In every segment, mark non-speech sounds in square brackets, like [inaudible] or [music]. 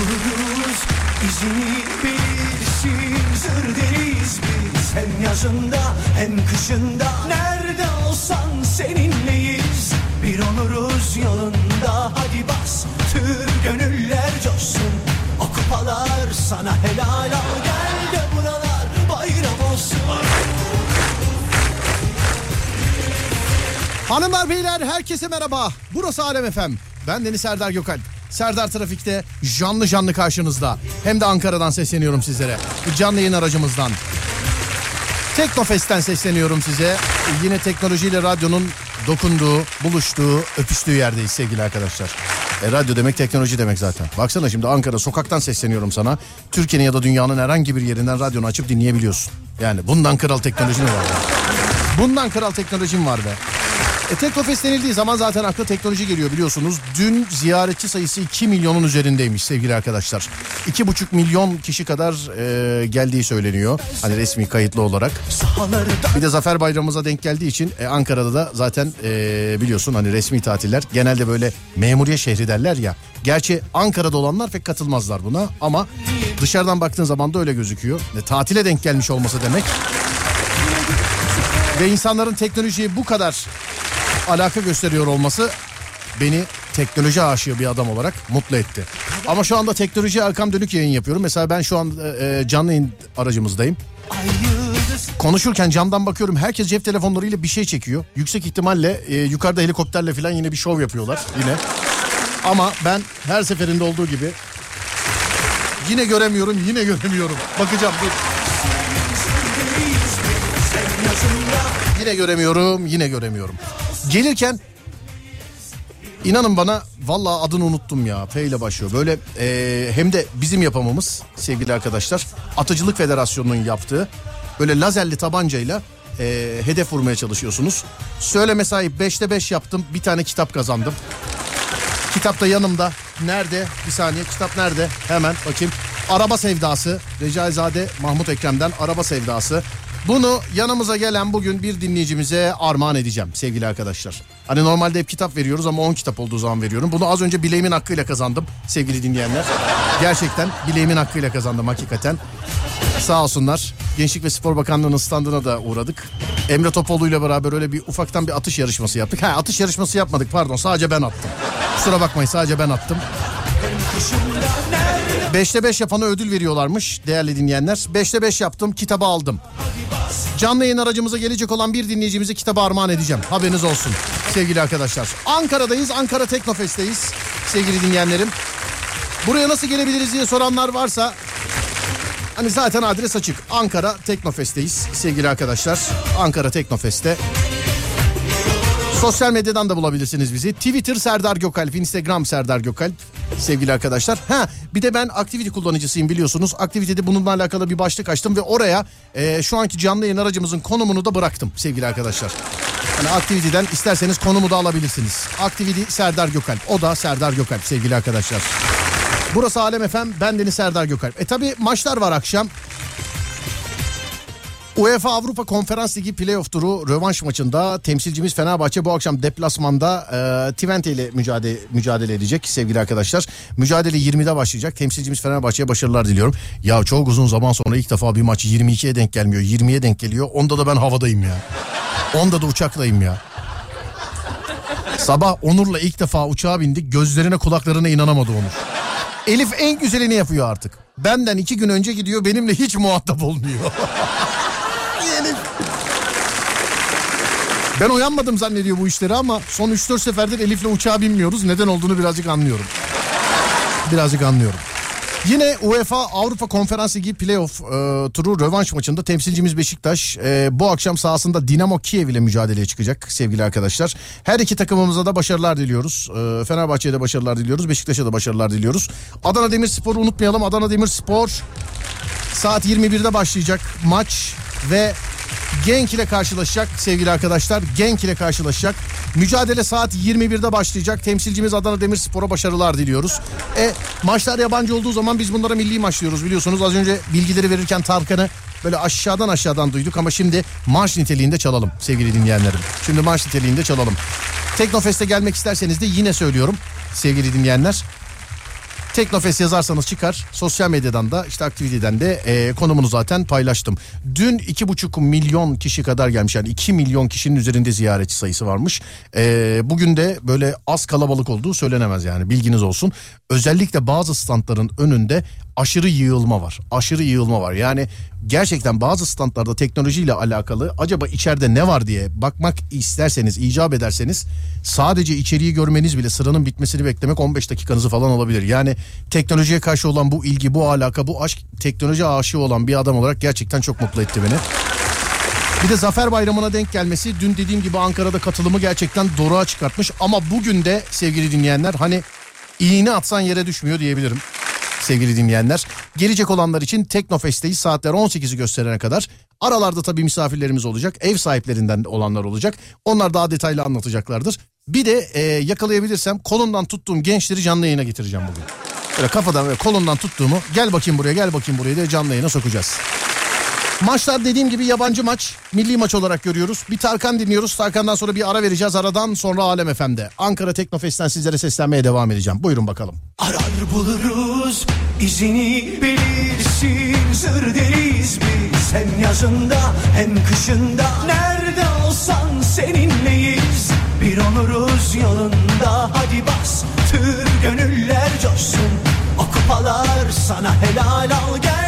vururuz izini bilirsin zır deriz biz. Hem yazında hem kışında. Nerede olsan seninleyiz. Bir oluruz yolunda. Hadi bas tür gönüller coşsun. O kupalar sana helal al gel de buralar bayram olsun. Hanımlar beyler herkese merhaba. Burası Alem FM. Ben Deniz Serdar Gökalp. Serdar Trafik'te canlı canlı karşınızda. Hem de Ankara'dan sesleniyorum sizlere. Canlı yayın aracımızdan. Teknofest'ten sesleniyorum size. Yine teknolojiyle radyonun dokunduğu, buluştuğu, öpüştüğü yerdeyiz sevgili arkadaşlar. E, radyo demek teknoloji demek zaten. Baksana şimdi Ankara sokaktan sesleniyorum sana. Türkiye'nin ya da dünyanın herhangi bir yerinden radyonu açıp dinleyebiliyorsun. Yani bundan kral teknoloji var ya? Bundan kral teknolojim var be. E, Teknofest denildiği zaman zaten akla teknoloji geliyor biliyorsunuz. Dün ziyaretçi sayısı 2 milyonun üzerindeymiş sevgili arkadaşlar. 2,5 milyon kişi kadar e, geldiği söyleniyor. Hani resmi kayıtlı olarak. Bir de Zafer Bayramımıza denk geldiği için e, Ankara'da da zaten e, biliyorsun hani resmi tatiller. Genelde böyle memuriye şehri derler ya. Gerçi Ankara'da olanlar pek katılmazlar buna ama dışarıdan baktığın zaman da öyle gözüküyor. E, tatile denk gelmiş olması demek. Ve insanların teknolojiye bu kadar alaka gösteriyor olması beni teknoloji aşığı bir adam olarak mutlu etti. Ama şu anda teknoloji arkam dönük yayın yapıyorum. Mesela ben şu an e, canlı yayın aracımızdayım. Konuşurken camdan bakıyorum herkes cep telefonlarıyla bir şey çekiyor. Yüksek ihtimalle e, yukarıda helikopterle falan yine bir şov yapıyorlar yine. Ama ben her seferinde olduğu gibi yine göremiyorum yine göremiyorum. Bakacağım dur. Yine göremiyorum yine göremiyorum. Gelirken inanın bana valla adını unuttum ya. P ile başlıyor. Böyle e, hem de bizim yapamamız sevgili arkadaşlar. Atıcılık Federasyonu'nun yaptığı böyle lazerli tabancayla e, hedef vurmaya çalışıyorsunuz. Söyleme sahip 5'te 5 yaptım. Bir tane kitap kazandım. Kitap da yanımda. Nerede? Bir saniye kitap nerede? Hemen bakayım. Araba Sevdası. Recaizade Mahmut Ekrem'den Araba Sevdası. Bunu yanımıza gelen bugün bir dinleyicimize armağan edeceğim sevgili arkadaşlar. Hani normalde hep kitap veriyoruz ama 10 kitap olduğu zaman veriyorum. Bunu az önce bileğimin hakkıyla kazandım sevgili dinleyenler. Gerçekten bileğimin hakkıyla kazandım hakikaten. Sağ olsunlar. Gençlik ve Spor Bakanlığı'nın standına da uğradık. Emre Topoğlu ile beraber öyle bir ufaktan bir atış yarışması yaptık. Ha atış yarışması yapmadık pardon sadece ben attım. Kusura bakmayın sadece ben attım. Beşte beş yapana ödül veriyorlarmış değerli dinleyenler. Beşte beş yaptım kitabı aldım. Canlı yayın aracımıza gelecek olan bir dinleyicimize kitabı armağan edeceğim. Haberiniz olsun sevgili arkadaşlar. Ankara'dayız. Ankara Teknofest'teyiz sevgili dinleyenlerim. Buraya nasıl gelebiliriz diye soranlar varsa hani zaten adres açık. Ankara Teknofest'teyiz sevgili arkadaşlar. Ankara Teknofest'te. Sosyal medyadan da bulabilirsiniz bizi. Twitter Serdar Gökalp, Instagram Serdar Gökalp sevgili arkadaşlar. Ha bir de ben Activity kullanıcısıyım biliyorsunuz. Activity'de bununla alakalı bir başlık açtım ve oraya e, şu anki canlı yayın aracımızın konumunu da bıraktım sevgili arkadaşlar. Yani Activity'den isterseniz konumu da alabilirsiniz. Activity Serdar Gökalp. O da Serdar Gökalp sevgili arkadaşlar. Burası Alem FM. Ben Deniz Serdar Gökalp. E tabi maçlar var akşam. UEFA Avrupa Konferans Ligi playoff turu rövanş maçında temsilcimiz Fenerbahçe bu akşam deplasmanda e, Twente ile mücadele, mücadele edecek sevgili arkadaşlar. Mücadele 20'de başlayacak. Temsilcimiz Fenerbahçe'ye başarılar diliyorum. Ya çok uzun zaman sonra ilk defa bir maç 22'ye denk gelmiyor. 20'ye denk geliyor. Onda da ben havadayım ya. Onda da uçaklayım ya. Sabah Onur'la ilk defa uçağa bindik. Gözlerine kulaklarına inanamadı Onur. Elif en güzelini yapıyor artık. Benden iki gün önce gidiyor benimle hiç muhatap olmuyor. [laughs] Elif. Ben uyanmadım zannediyor bu işleri ama son 3-4 seferdir Elif'le uçağa binmiyoruz. Neden olduğunu birazcık anlıyorum. Birazcık anlıyorum. Yine UEFA Avrupa Konferans Ligi playoff e, turu rövanş maçında temsilcimiz Beşiktaş e, bu akşam sahasında Dinamo Kiev ile mücadeleye çıkacak sevgili arkadaşlar. Her iki takımımıza da başarılar diliyoruz. E, Fenerbahçe'ye de başarılar diliyoruz. Beşiktaş'a da başarılar diliyoruz. Adana Demirspor'u unutmayalım. Adana Demirspor saat 21'de başlayacak maç ve Genk ile karşılaşacak sevgili arkadaşlar. Genk ile karşılaşacak. Mücadele saat 21'de başlayacak. Temsilcimiz Adana Demirspor'a başarılar diliyoruz. E maçlar yabancı olduğu zaman biz bunlara milli maç diyoruz biliyorsunuz. Az önce bilgileri verirken Tarkan'ı böyle aşağıdan aşağıdan duyduk ama şimdi marş niteliğinde çalalım sevgili dinleyenlerim. Şimdi marş niteliğinde çalalım. Teknofest'e gelmek isterseniz de yine söylüyorum sevgili dinleyenler. Teknofest yazarsanız çıkar. Sosyal medyadan da işte aktiviteden de e, konumunu zaten paylaştım. Dün iki buçuk milyon kişi kadar gelmiş yani 2 milyon kişinin üzerinde ziyaretçi sayısı varmış. E, bugün de böyle az kalabalık olduğu söylenemez yani bilginiz olsun. Özellikle bazı standların önünde aşırı yığılma var. Aşırı yığılma var. Yani gerçekten bazı standlarda teknolojiyle alakalı acaba içeride ne var diye bakmak isterseniz, icap ederseniz sadece içeriği görmeniz bile sıranın bitmesini beklemek 15 dakikanızı falan alabilir. Yani teknolojiye karşı olan bu ilgi, bu alaka, bu aşk teknoloji aşığı olan bir adam olarak gerçekten çok mutlu etti beni. Bir de Zafer Bayramı'na denk gelmesi dün dediğim gibi Ankara'da katılımı gerçekten doruğa çıkartmış. Ama bugün de sevgili dinleyenler hani iğne atsan yere düşmüyor diyebilirim sevgili dinleyenler. Gelecek olanlar için Teknofest'teyiz saatler 18'i gösterene kadar. Aralarda tabii misafirlerimiz olacak. Ev sahiplerinden olanlar olacak. Onlar daha detaylı anlatacaklardır. Bir de e, yakalayabilirsem kolundan tuttuğum gençleri canlı yayına getireceğim bugün. Böyle kafadan ve kolundan tuttuğumu gel bakayım buraya gel bakayım buraya diye canlı yayına sokacağız. Maçlar dediğim gibi yabancı maç. Milli maç olarak görüyoruz. Bir Tarkan dinliyoruz. Tarkan'dan sonra bir ara vereceğiz. Aradan sonra Alem FM'de. Ankara Teknofest'ten sizlere seslenmeye devam edeceğim. Buyurun bakalım. Arar buluruz izini bilirsin Zır deriz biz hem yazında hem kışında Nerede olsan seninleyiz Bir oluruz yolunda hadi bas Tır gönüller coşsun O kupalar sana helal al Gel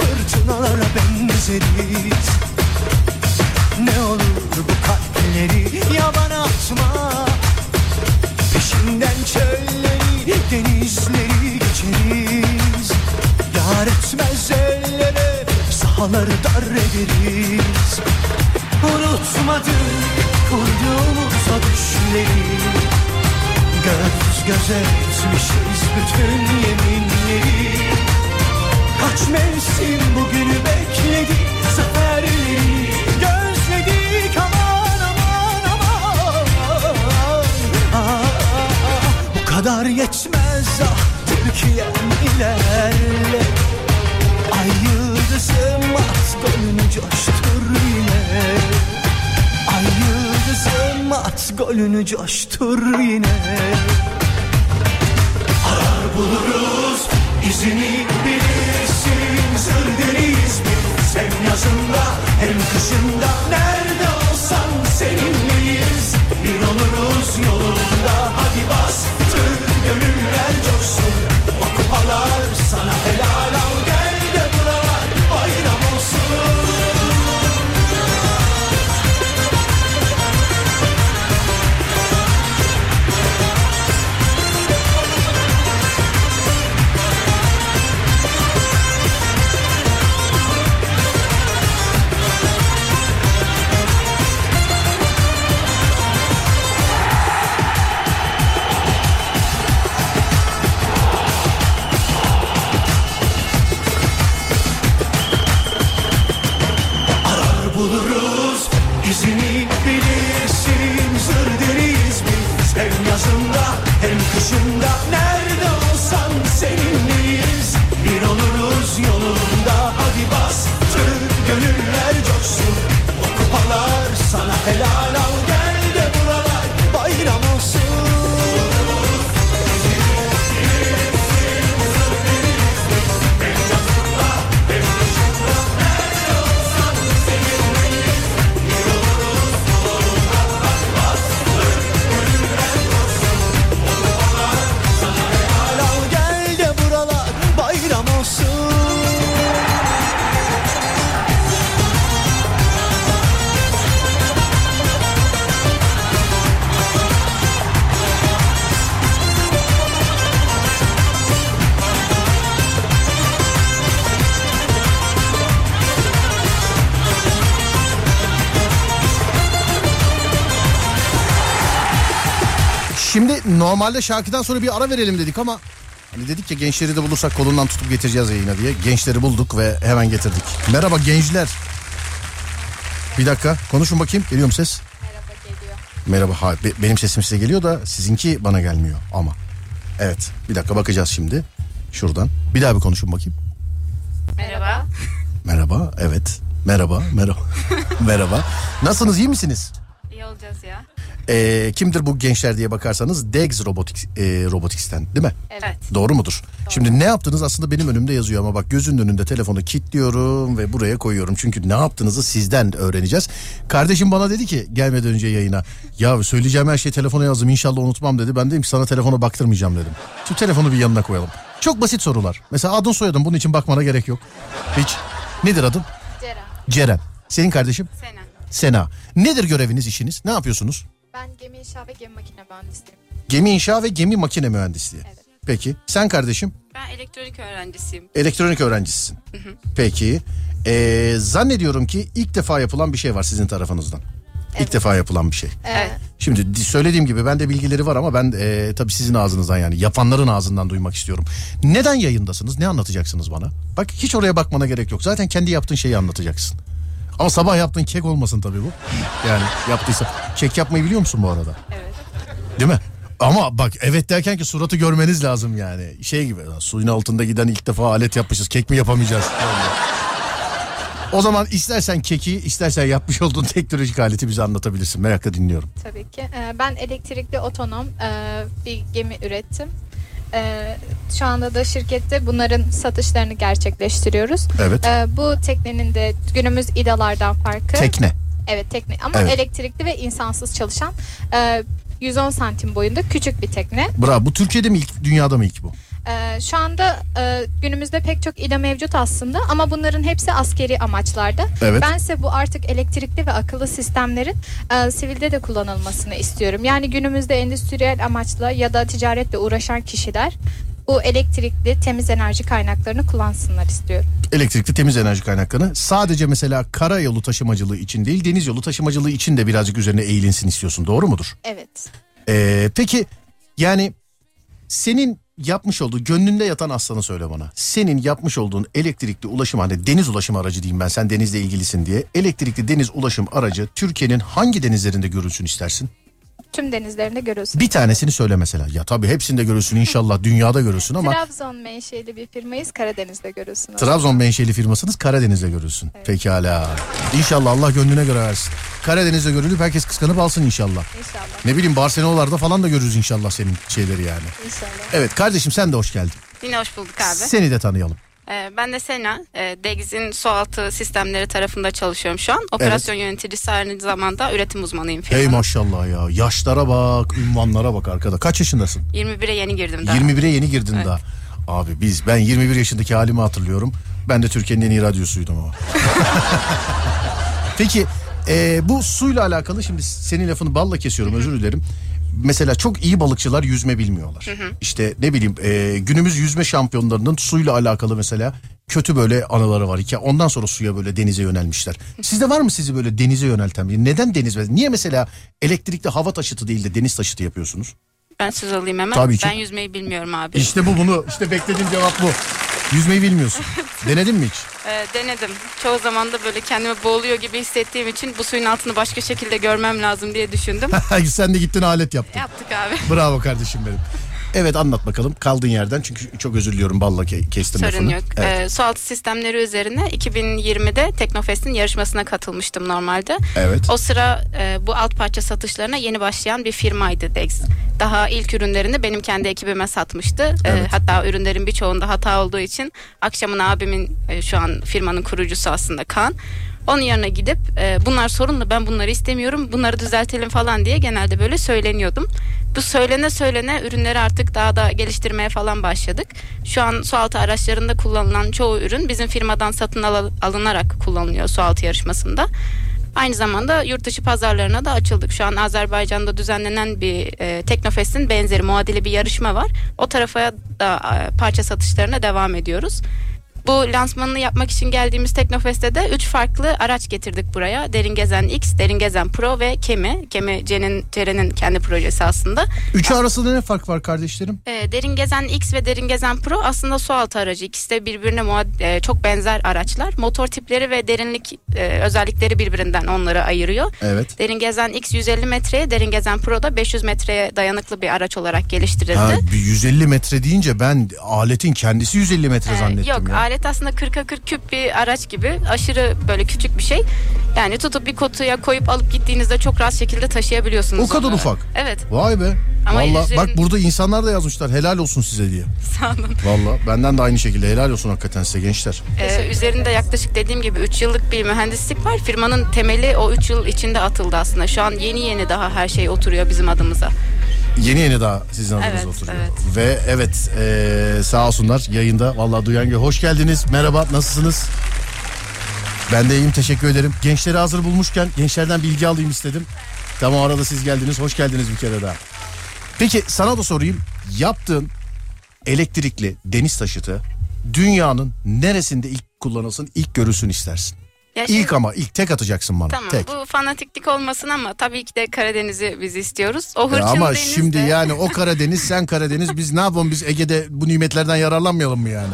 fırtınalara benzeriz. Ne olur bu kalpleri yalan atma. Peşinden çölleri denizleri geçeriz. Yar etmez ellere sahaları dar ederiz. Unutmadık kurduğumuz o düşleri. Göz göze etmişiz bütün yeminleri Kaç mevsim bugünü bekledik Zaferleri gözledik. Aman aman aman. Aa, Bu kadar yetmez ah Türkiye'm ilerle Ay yıldızım at golünü coştur yine. Ay yıldızım at golünü coştur yine. Arar buluruz izini bilirsin Zır deriz biz hem yazında hem kışında. Nerede olsan seninleyiz Bir oluruz yolunda. Hadi bas Tır gönüller coşsun normalde şarkıdan sonra bir ara verelim dedik ama hani dedik ya gençleri de bulursak kolundan tutup getireceğiz yayına diye. Gençleri bulduk ve hemen getirdik. Merhaba gençler. Bir dakika konuşun bakayım geliyor mu ses? Merhaba geliyor. Merhaba ha, be- benim sesim size geliyor da sizinki bana gelmiyor ama. Evet bir dakika bakacağız şimdi şuradan. Bir daha bir konuşun bakayım. Merhaba. [laughs] Merhaba evet merhaba merhaba [laughs] merhaba. Nasılsınız iyi misiniz? İyi olacağız ya. Ee, kimdir bu gençler diye bakarsanız Degs Robotics, e, Robotics'ten değil mi? Evet. Doğru mudur? Şimdi ne yaptınız aslında benim önümde yazıyor ama bak gözünün önünde telefonu kilitliyorum ve buraya koyuyorum. Çünkü ne yaptığınızı sizden öğreneceğiz. Kardeşim bana dedi ki gelmeden önce yayına ya söyleyeceğim her şeyi telefona yazdım inşallah unutmam dedi. Ben dedim ki sana telefona baktırmayacağım dedim. Şu telefonu bir yanına koyalım. Çok basit sorular. Mesela adın soyadın bunun için bakmana gerek yok. Hiç. Nedir adın? Ceren. Ceren. Senin kardeşim? Sena. Sena. Nedir göreviniz işiniz? Ne yapıyorsunuz? Ben gemi inşa ve gemi makine mühendisiyim. Gemi inşa ve gemi makine mühendisliği. Evet. Peki. Sen kardeşim? Ben elektronik öğrencisiyim. Elektronik öğrencisisin. Peki. Ee, zannediyorum ki ilk defa yapılan bir şey var sizin tarafınızdan. İlk defa yapılan bir şey. Evet. Şimdi di- söylediğim gibi bende bilgileri var ama ben e, tabii sizin ağzınızdan yani yapanların ağzından duymak istiyorum. Neden yayındasınız? Ne anlatacaksınız bana? Bak hiç oraya bakmana gerek yok. Zaten kendi yaptığın şeyi anlatacaksın. Ama sabah yaptığın kek olmasın tabii bu. Yani yaptıysa. Kek yapmayı biliyor musun bu arada? Evet. Değil mi? Ama bak evet derken ki suratı görmeniz lazım yani. Şey gibi suyun altında giden ilk defa alet yapmışız. Kek mi yapamayacağız? o zaman istersen keki istersen yapmış olduğun teknolojik aleti bize anlatabilirsin. Merakla dinliyorum. Tabii ki. Ee, Ben elektrikli otonom e, bir gemi ürettim. Ee, Şu anda da şirkette bunların satışlarını gerçekleştiriyoruz. Evet. Ee, Bu teknenin de günümüz idalardan farkı. Tekne. Evet tekne ama Evet. elektrikli ve insansız çalışan e, 110 santim boyunda küçük bir tekne. Bravo. Bu Türkiye'de mi ilk, dünyada mı ilk bu? Ee, şu anda e, günümüzde pek çok ida mevcut aslında ama bunların hepsi askeri amaçlarda. Evet. Bense bu artık elektrikli ve akıllı sistemlerin e, sivilde de kullanılmasını istiyorum. Yani günümüzde endüstriyel amaçla ya da ticaretle uğraşan kişiler bu elektrikli temiz enerji kaynaklarını kullansınlar istiyorum. Elektrikli temiz enerji kaynaklarını sadece mesela karayolu taşımacılığı için değil deniz yolu taşımacılığı için de birazcık üzerine eğilinsin istiyorsun. Doğru mudur? Evet. Ee, peki yani senin yapmış olduğu gönlünde yatan aslanı söyle bana. Senin yapmış olduğun elektrikli ulaşım hani deniz ulaşım aracı diyeyim ben sen denizle ilgilisin diye. Elektrikli deniz ulaşım aracı Türkiye'nin hangi denizlerinde görülsün istersin? Tüm denizlerinde görüyorsunuz. Bir tanesini söyle mesela. Ya tabii hepsinde görülsün inşallah [laughs] dünyada görülsün ama Trabzon menşeli bir firmayız Karadeniz'de görüyorsunuz. Trabzon menşeli firmasınız Karadeniz'de görülsün. Pekala. İnşallah Allah gönlüne göre versin. Karadeniz'de görülüp herkes kıskanıp alsın inşallah. İnşallah. Ne bileyim Barcelona'larda falan da görürüz inşallah senin şeyleri yani. İnşallah. Evet kardeşim sen de hoş geldin. Yine hoş bulduk abi. Seni de tanıyalım. Ee, ben de Sena. E, Degiz'in sualtı sistemleri tarafında çalışıyorum şu an. Operasyon yöneticisi aynı zamanda üretim uzmanıyım Hey firmanın. maşallah ya. Yaşlara bak, ünvanlara bak arkada. Kaç yaşındasın? 21'e yeni girdim daha. 21'e yeni girdin Evet. daha. Abi biz ben 21 yaşındaki halimi hatırlıyorum. Ben de Türkiye'nin en iyi radyosuydum ama. [laughs] Peki e, bu suyla alakalı şimdi senin lafını balla kesiyorum özür dilerim. Mesela çok iyi balıkçılar yüzme bilmiyorlar. İşte ne bileyim e, günümüz yüzme şampiyonlarının suyla alakalı mesela kötü böyle anıları var. Hikaye. Ondan sonra suya böyle denize yönelmişler. Sizde var mı sizi böyle denize yönelten bir? Neden deniz? Niye mesela elektrikli hava taşıtı değil de deniz taşıtı yapıyorsunuz? Ben söz alayım hemen. Tabii ki. Ben yüzmeyi bilmiyorum abi. İşte bu bunu. işte beklediğim cevap bu. Yüzmeyi bilmiyorsun. [laughs] Denedin mi hiç? Ee, denedim. Çoğu zaman da böyle kendimi boğuluyor gibi hissettiğim için bu suyun altını başka şekilde görmem lazım diye düşündüm. [laughs] Sen de gittin alet yaptın. Yaptık abi. Bravo kardeşim benim. Evet anlat bakalım kaldığın yerden çünkü çok özür diliyorum balla ke- kestim Sorun lafını. yok. Evet. Ee, sualtı sistemleri üzerine 2020'de Teknofest'in yarışmasına katılmıştım normalde. Evet. O sıra e, bu alt parça satışlarına yeni başlayan bir firmaydı Dex. Daha ilk ürünlerini benim kendi ekibime satmıştı. E, Evet. hatta ürünlerin birçoğunda hata olduğu için akşamın abimin e, şu an firmanın kurucusu aslında Kaan. Onun yanına gidip e, bunlar sorunlu ben bunları istemiyorum bunları düzeltelim falan diye genelde böyle söyleniyordum. Bu söylene söylene ürünleri artık daha da geliştirmeye falan başladık. Şu an sualtı araçlarında kullanılan çoğu ürün bizim firmadan satın al- alınarak kullanılıyor sualtı yarışmasında. Aynı zamanda yurt dışı pazarlarına da açıldık. Şu an Azerbaycan'da düzenlenen bir e, Teknofest'in benzeri muadili bir yarışma var. O tarafa da e, parça satışlarına devam ediyoruz. Bu lansmanını yapmak için geldiğimiz Teknofest'te de 3 farklı araç getirdik buraya. Derin Gezen X, Derin Gezen Pro ve Kemi. Kemi Ceren'in kendi projesi aslında. Üçü arasında ne fark var kardeşlerim? Ee, Derin Gezen X ve Derin Gezen Pro aslında su altı aracı. İkisi de birbirine muad- e, çok benzer araçlar. Motor tipleri ve derinlik e, özellikleri birbirinden onları ayırıyor. Evet. Derin Gezen X 150 metreye, Derin Gezen Pro da 500 metreye dayanıklı bir araç olarak geliştirildi. Ha, bir 150 metre deyince ben aletin kendisi 150 metre Ee, zannettim Yok ya. Alet aslında 40'a 40 küp bir araç gibi aşırı böyle küçük bir şey. Yani tutup bir kutuya koyup alıp gittiğinizde çok rahat şekilde taşıyabiliyorsunuz. O kadar onu. ufak. Evet Vay be. Ama Valla üzerin- bak burada insanlar da yazmışlar helal olsun size diye. [laughs] sağ olun. Valla benden de aynı şekilde helal olsun hakikaten size gençler. Ee, üzerinde yaklaşık dediğim gibi 3 yıllık bir mühendislik var. Firmanın temeli o 3 yıl içinde atıldı aslında. Şu an yeni yeni daha her şey oturuyor bizim adımıza. Yeni yeni daha sizin adınıza Evet, oturuyor. evet. Ve evet eee, sağ olsunlar yayında. Valla Duyan Gö hoş geldiniz. Merhaba nasılsınız? Ben de iyiyim teşekkür ederim. Gençleri hazır bulmuşken gençlerden bilgi alayım istedim. Tamam arada siz geldiniz. Hoş geldiniz bir kere daha. Peki sana da sorayım. Yaptığın elektrikli deniz taşıtı dünyanın neresinde ilk kullanılsın, ilk görülsün istersin? Ya şimdi- İlk ama ilk tek atacaksın bana. Tamam tek. bu fanatiklik olmasın ama tabii ki de Karadeniz'i biz istiyoruz. O Ya hırçın ama deniz şimdi de- yani o [laughs] Karadeniz sen Karadeniz biz ne yapalım biz Ege'de bu nimetlerden yararlanmayalım mı yani?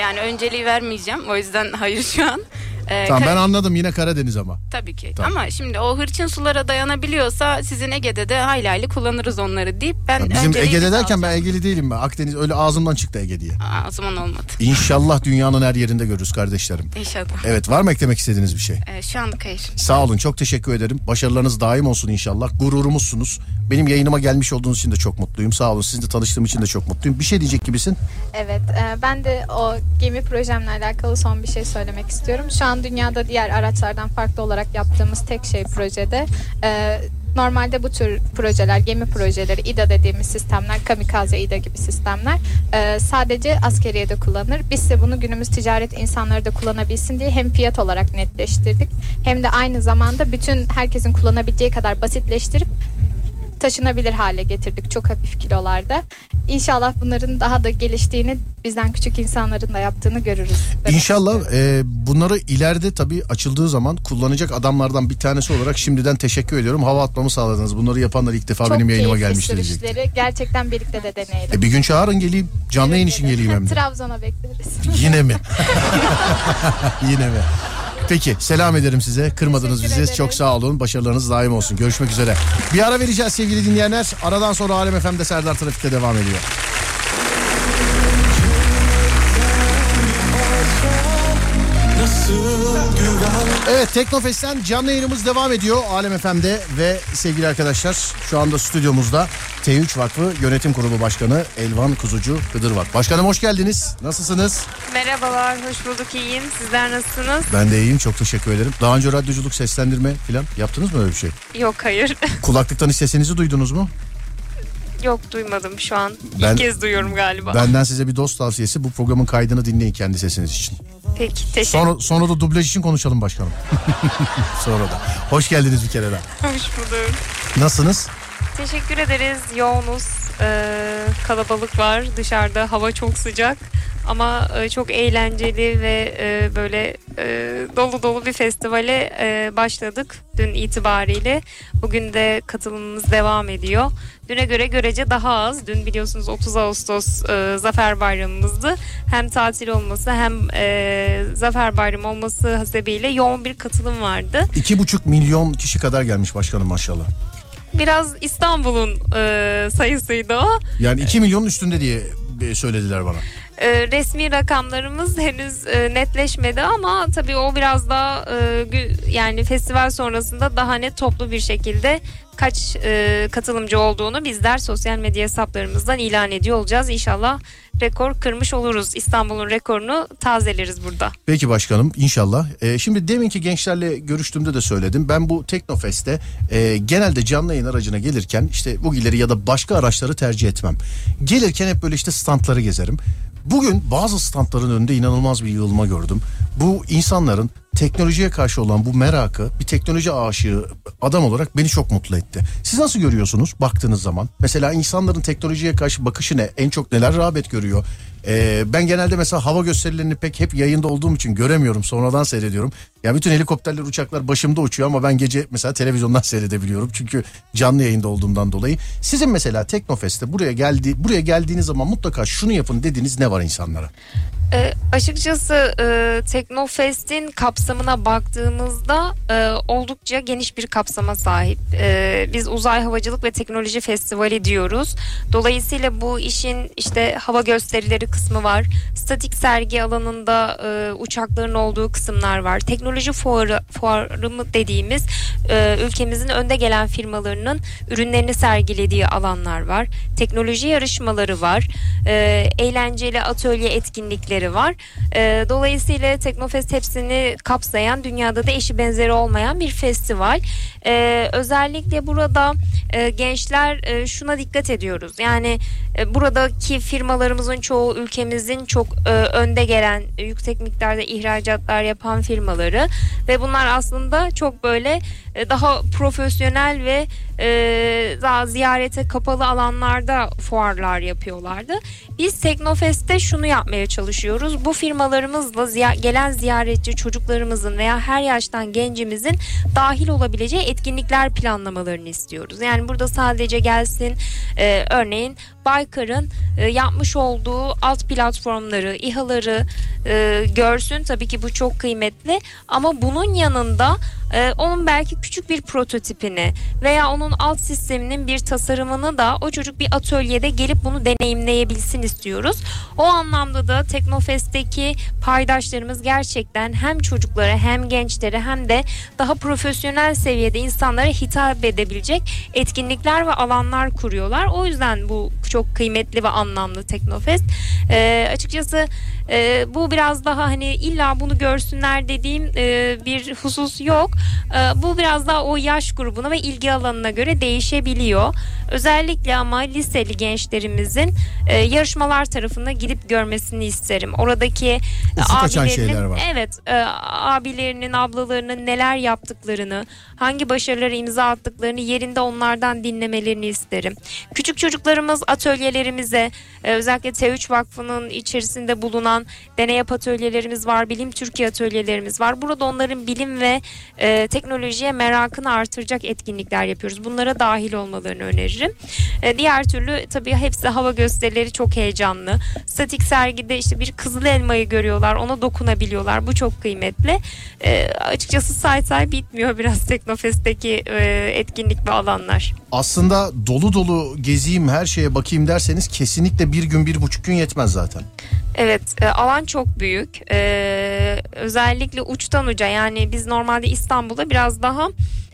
Yani önceliği vermeyeceğim. O yüzden hayır şu an. Ee, Tamam Kar- ben anladım yine Karadeniz ama. Tabii ki. Tamam. Ama şimdi o hırçın sulara dayanabiliyorsa sizin Ege'de de hayli hayli kullanırız onları deyip ben Ya bizim Ege'de derken ben. Egeli değilim ben. Akdeniz öyle ağzımdan çıktı Ege diye. Aa, o zaman olmadı. İnşallah dünyanın her yerinde görürüz kardeşlerim. İnşallah. Evet var mı eklemek istediğiniz bir şey? Ee, şu anlık hayır. Sağ olun çok teşekkür ederim. Başarılarınız daim olsun inşallah. Gururumuzsunuz. Benim yayınıma gelmiş olduğunuz için de çok mutluyum. Sağ olun. Sizinle tanıştığım için de çok mutluyum. Bir şey diyecek gibisin. Evet, e, ben de o gemi projemle alakalı son bir şey söylemek istiyorum. Şu an dünyada diğer araçlardan farklı olarak yaptığımız tek şey projede. e, Normalde bu tür projeler, gemi projeleri, İDA dediğimiz sistemler, kamikaze İDA gibi sistemler e, sadece askeriyede kullanılır. Biz de bunu günümüz ticaret insanları da kullanabilsin diye hem fiyat olarak netleştirdik hem de aynı zamanda bütün herkesin kullanabileceği kadar basitleştirip taşınabilir hale getirdik çok hafif kilolarda. İnşallah bunların daha da geliştiğini bizden küçük insanların da yaptığını görürüz. demek İnşallah e, bunları ileride tabii açıldığı zaman kullanacak adamlardan bir tanesi olarak şimdiden teşekkür ediyorum. Hava atmamı sağladınız. Bunları yapanlar ilk defa Çok benim yayınıma gelmiştir diyecek. gerçekten birlikte de deneyelim. E, bir gün çağırın geleyim. Canlı yayın için geleyim hem de. [laughs] Trabzon'a bekleriz. Yine mi? [laughs] Yine mi? Peki selam ederim size. Kırmadınız Teşekkür bizi. ederim. Çok sağ olun. Başarılarınız daim olsun. Görüşmek üzere. Bir ara vereceğiz sevgili dinleyenler. Aradan sonra Alem FM'de Serdar Trafik'te devam ediyor. Evet Teknofest'ten canlı yayınımız devam ediyor Alem FM'de ve sevgili arkadaşlar şu anda stüdyomuzda T3 Vakfı Yönetim Kurulu Başkanı Elvan Kuzucu Kıdır var. Başkanım hoş geldiniz. Nasılsınız? Merhabalar, hoş bulduk, iyiyim. Sizler nasılsınız? Ben de iyiyim çok teşekkür ederim. Daha önce radyoculuk seslendirme falan yaptınız mı öyle bir şey? Yok, hayır. [laughs] Kulaklıktan hiç sesinizi duydunuz mu? Yok, duymadım şu an. Ben- İlk kez duyuyorum galiba. Benden size bir dost tavsiyesi bu programın kaydını dinleyin kendi sesiniz için. Peki, teşekkür Sonra, sonra da dublaj için konuşalım başkanım. [laughs] sonra da. Hoş geldiniz bir kere daha. Hoş bulduk. Nasılsınız? Teşekkür ederiz. Yoğunuz. Ee, kalabalık var. Dışarıda hava çok sıcak. Ama e, çok eğlenceli ve e, böyle e, dolu dolu bir festivale e, başladık dün itibariyle. Bugün de katılımımız devam ediyor. Düne göre görece daha az. Dün biliyorsunuz 30 Ağustos e, Zafer Bayramımızdı. Hem tatil olması hem e, Zafer Bayramı olması hasebiyle yoğun bir katılım vardı. İki buçuk milyon kişi kadar gelmiş başkanım maşallah. Biraz İstanbul'un e, sayısıydı o. Yani 2 milyonun üstünde diye e, söylediler bana. E, resmi rakamlarımız henüz e, netleşmedi ama tabii o biraz daha e, yani festival sonrasında daha net toplu bir şekilde kaç e, katılımcı olduğunu bizler sosyal medya hesaplarımızdan ilan ediyor olacağız. İnşallah rekor kırmış oluruz. İstanbul'un rekorunu tazeleriz burada. Peki başkanım inşallah. Ee, şimdi deminki gençlerle görüştüğümde de söyledim. Ben bu Teknofest'te e, genelde canlı yayın aracına gelirken işte Bugileri ya da başka araçları tercih etmem. Gelirken hep böyle işte standları gezerim. Bugün bazı standların önünde inanılmaz bir yığılma gördüm. Bu insanların teknolojiye karşı olan bu merakı bir teknoloji aşığı adam olarak beni çok mutlu etti. Siz nasıl görüyorsunuz baktığınız zaman? Mesela insanların teknolojiye karşı bakışı ne? En çok neler rağbet görüyor? Ee, ben genelde mesela hava gösterilerini pek hep yayında olduğum için göremiyorum. Sonradan seyrediyorum. Ya bütün helikopterler, uçaklar başımda uçuyor ama ben gece mesela televizyondan [laughs] seyredebiliyorum. Çünkü canlı yayında olduğumdan dolayı. Sizin mesela Teknofest'te buraya geldi buraya geldiğiniz zaman mutlaka şunu yapın dediğiniz ne var insanlara? E, açıkçası e, Teknofest'in kapsamına baktığımızda e, oldukça geniş bir kapsama sahip. E, biz Uzay Havacılık ve Teknoloji Festivali diyoruz. Dolayısıyla bu işin işte hava gösterileri kısmı var. Statik sergi alanında e, uçakların olduğu kısımlar var. Teknoloji fuarı, fuarı mı dediğimiz e, ülkemizin önde gelen firmalarının ürünlerini sergilediği alanlar var. Teknoloji yarışmaları var. E, eğlenceli atölye etkinlikleri var. E, dolayısıyla Teknofest hepsini kapsayan dünyada da eşi benzeri olmayan bir festival. E, özellikle burada e, gençler e, şuna dikkat ediyoruz. Yani e, buradaki firmalarımızın çoğu ülkemizin çok e, önde gelen yüksek miktarda ihracatlar yapan firmaları ve bunlar aslında çok böyle daha profesyonel ve e, daha ziyarete kapalı alanlarda fuarlar yapıyorlardı. Biz Teknofest'te şunu yapmaya çalışıyoruz. Bu firmalarımızla gelen ziyaretçi çocuklarımızın veya her yaştan gencimizin dahil olabileceği etkinlikler planlamalarını istiyoruz. Yani burada sadece gelsin e, örneğin Baykar'ın e, yapmış olduğu alt platformları, İHA'ları e, görsün. Tabii ki bu çok kıymetli ama bunun yanında e, onun belki küçük bir prototipini veya onun alt sisteminin bir tasarımını da o çocuk bir atölyede gelip bunu deneyimleyebilsin istiyoruz. O anlamda da Teknofest'teki paydaşlarımız gerçekten hem çocuklara hem gençlere hem de daha profesyonel seviyede insanlara hitap edebilecek etkinlikler ve alanlar kuruyorlar. O yüzden bu çok kıymetli ve anlamlı Teknofest. E, açıkçası e, bu biraz daha hani illa bunu görsünler dediğim e, bir husus yok. E, bu biraz daha o yaş grubuna ve ilgi alanına göre değişebiliyor. Özellikle ama liseli gençlerimizin e, yarışmalar tarafına gidip görmesini isterim. Oradaki Ufuk abilerinin var. evet e, abilerinin ablalarının neler yaptıklarını, hangi başarıları imza attıklarını yerinde onlardan dinlemelerini isterim. Küçük çocuklarımız atölyelerimize e, özellikle T3 Vakfı'nın içerisinde bulunan deney yap atölyelerimiz var, bilim Türkiye atölyelerimiz var. Burada onların bilim ve e, teknolojiye merakını artıracak etkinlikler yapıyoruz. Bunlara dahil olmalarını öneririm. E, diğer türlü tabii hepsi hava gösterileri çok heyecanlı. Statik sergide işte bir kızıl elmayı görüyorlar, ona dokunabiliyorlar. Bu çok kıymetli. E, açıkçası say say bitmiyor biraz Teknofest'teki e, etkinlik ve alanlar. Aslında dolu dolu gezeyim her şeye bakayım derseniz kesinlikle bir gün bir buçuk gün yetmez zaten. Evet e, alan çok büyük. E, özellikle uçtan uca yani biz normalde İstanbul'da biraz daha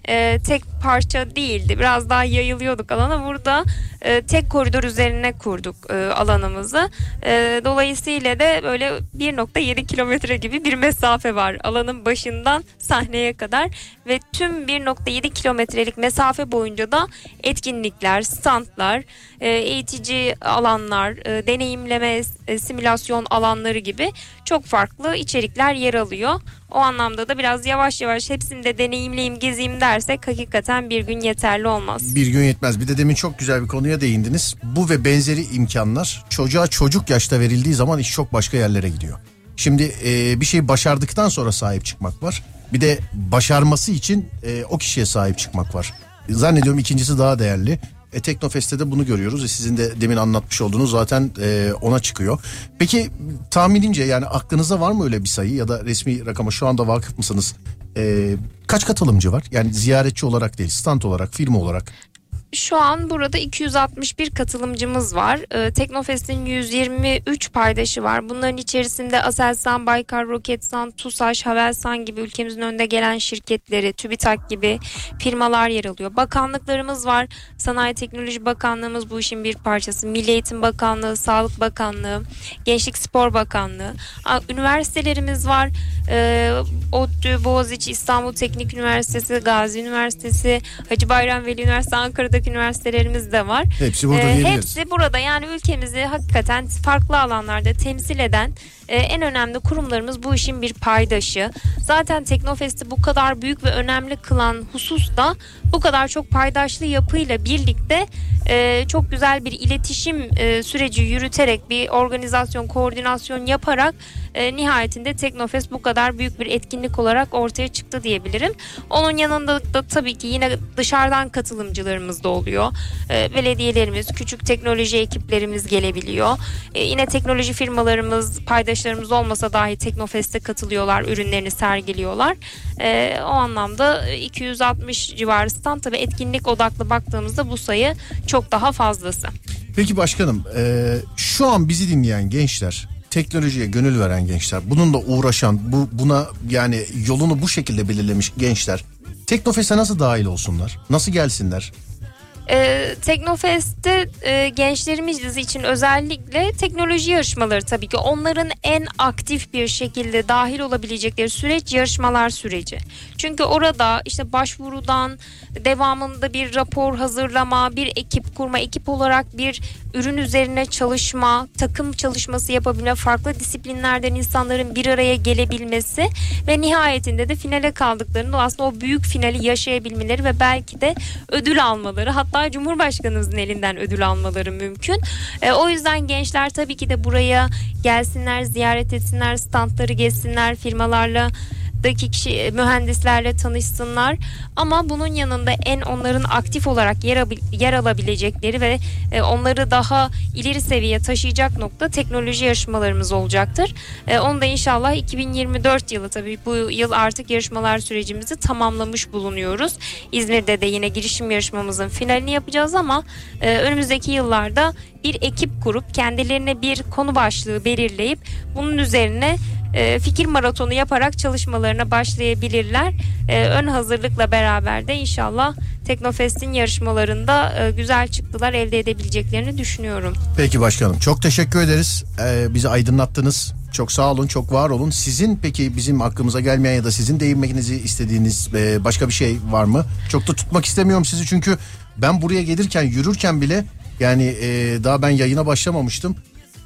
e, tek parça değildi. Biraz daha yayılıyorduk alana. Burada e, tek koridor üzerine kurduk e, alanımızı. E, dolayısıyla da böyle 1.7 kilometre gibi bir mesafe var alanın başından sahneye kadar. Ve tüm 1.7 kilometrelik mesafe boyunca da etkinlikler, standlar, e, eğitici alanlar, e, deneyimleme, e, simülasyon alanları gibi çok farklı içerikler yer alıyor. O anlamda da biraz yavaş yavaş hepsini de deneyimleyeyim, gezeyim dersek hakikaten bir gün yeterli olmaz. Bir gün yetmez. Bir de demin çok güzel bir konuya değindiniz. Bu ve benzeri imkanlar çocuğa çocuk yaşta verildiği zaman iş çok başka yerlere gidiyor. Şimdi e, bir şey başardıktan sonra sahip çıkmak var. Bir de başarması için e, o kişiye sahip çıkmak var. Zannediyorum ikincisi daha değerli. E, Teknofest'te de bunu görüyoruz. E, sizin de demin anlatmış olduğunuz zaten e, ona çıkıyor. Peki tahminince yani aklınızda var mı öyle bir sayı ya da resmi rakama şu anda vakıf mısınız? E, kaç katılımcı var? Yani ziyaretçi olarak değil, stand olarak, firma olarak. Şu an burada 261 katılımcımız var. Ee, Teknofest'in 123 paydaşı var. Bunların içerisinde Aselsan, Baykar, Roketsan, TUSAŞ, Havelsan gibi ülkemizin önde gelen şirketleri, TÜBİTAK gibi firmalar yer alıyor. Bakanlıklarımız var. Sanayi Teknoloji Bakanlığımız bu işin bir parçası. Milli Eğitim Bakanlığı, Sağlık Bakanlığı, Gençlik Spor Bakanlığı. Üniversitelerimiz var. Ee, ODTÜ, Boğaziçi, İstanbul Teknik Üniversitesi, Gazi Üniversitesi, Hacı Bayram Veli Üniversitesi, Ankara'da ortak üniversitelerimiz de var. Hepsi burada Ee, hepsi burada yani ülkemizi hakikaten farklı alanlarda temsil eden e, en önemli kurumlarımız bu işin bir paydaşı. Zaten Teknofest'i bu kadar büyük ve önemli kılan husus da bu kadar çok paydaşlı yapıyla birlikte e, çok güzel bir iletişim e, süreci yürüterek bir organizasyon, koordinasyon yaparak e, nihayetinde Teknofest bu kadar büyük bir etkinlik olarak ortaya çıktı diyebilirim. Onun yanında da tabii ki yine dışarıdan katılımcılarımız da oluyor. Belediyelerimiz, küçük teknoloji ekiplerimiz gelebiliyor. Yine teknoloji firmalarımız, paydaşlarımız olmasa dahi Teknofest'e katılıyorlar, ürünlerini sergiliyorlar. E, o anlamda 260 civarı stand tabii etkinlik odaklı baktığımızda bu sayı çok daha fazlası. Peki başkanım e, şu an bizi dinleyen gençler teknolojiye gönül veren gençler bununla uğraşan bu buna yani yolunu bu şekilde belirlemiş gençler Teknofest'e nasıl dahil olsunlar? Nasıl gelsinler? E, Teknofest'te e, gençlerimiz için özellikle teknoloji yarışmaları tabii ki onların en aktif bir şekilde dahil olabilecekleri süreç yarışmalar süreci. Çünkü orada işte başvurudan devamında bir rapor hazırlama, bir ekip kurma, ekip olarak bir ürün üzerine çalışma, takım çalışması yapabilme, farklı disiplinlerden insanların bir araya gelebilmesi ve nihayetinde de finale kaldıklarında aslında o büyük finali yaşayabilmeleri ve belki de ödül almaları hatta Cumhurbaşkanımızın elinden ödül almaları mümkün. E, o yüzden gençler tabii ki de buraya gelsinler, ziyaret etsinler, standları gezsinler, firmalarla daki kişi mühendislerle tanışsınlar ama bunun yanında en onların aktif olarak yer, yer alabilecekleri ve e, onları daha ileri seviye taşıyacak nokta teknoloji yarışmalarımız olacaktır. E, onu da inşallah 2024 yılı tabii bu yıl artık yarışmalar sürecimizi tamamlamış bulunuyoruz. İzmir'de de yine girişim yarışmamızın finalini yapacağız ama e, önümüzdeki yıllarda bir ekip kurup kendilerine bir konu başlığı belirleyip bunun üzerine e, fikir maratonu yaparak çalışmalarına başlayabilirler. E, ön hazırlıkla beraber de inşallah Teknofest'in yarışmalarında e, güzel çıktılar elde edebileceklerini düşünüyorum. Peki başkanım çok teşekkür ederiz. Ee, bizi aydınlattınız. Çok sağ olun, çok var olun. Sizin peki bizim hakkımıza gelmeyen ya da sizin değinmenizi istediğiniz e, başka bir şey var mı? Çok da tutmak istemiyorum sizi çünkü ben buraya gelirken yürürken bile yani e, daha ben yayına başlamamıştım.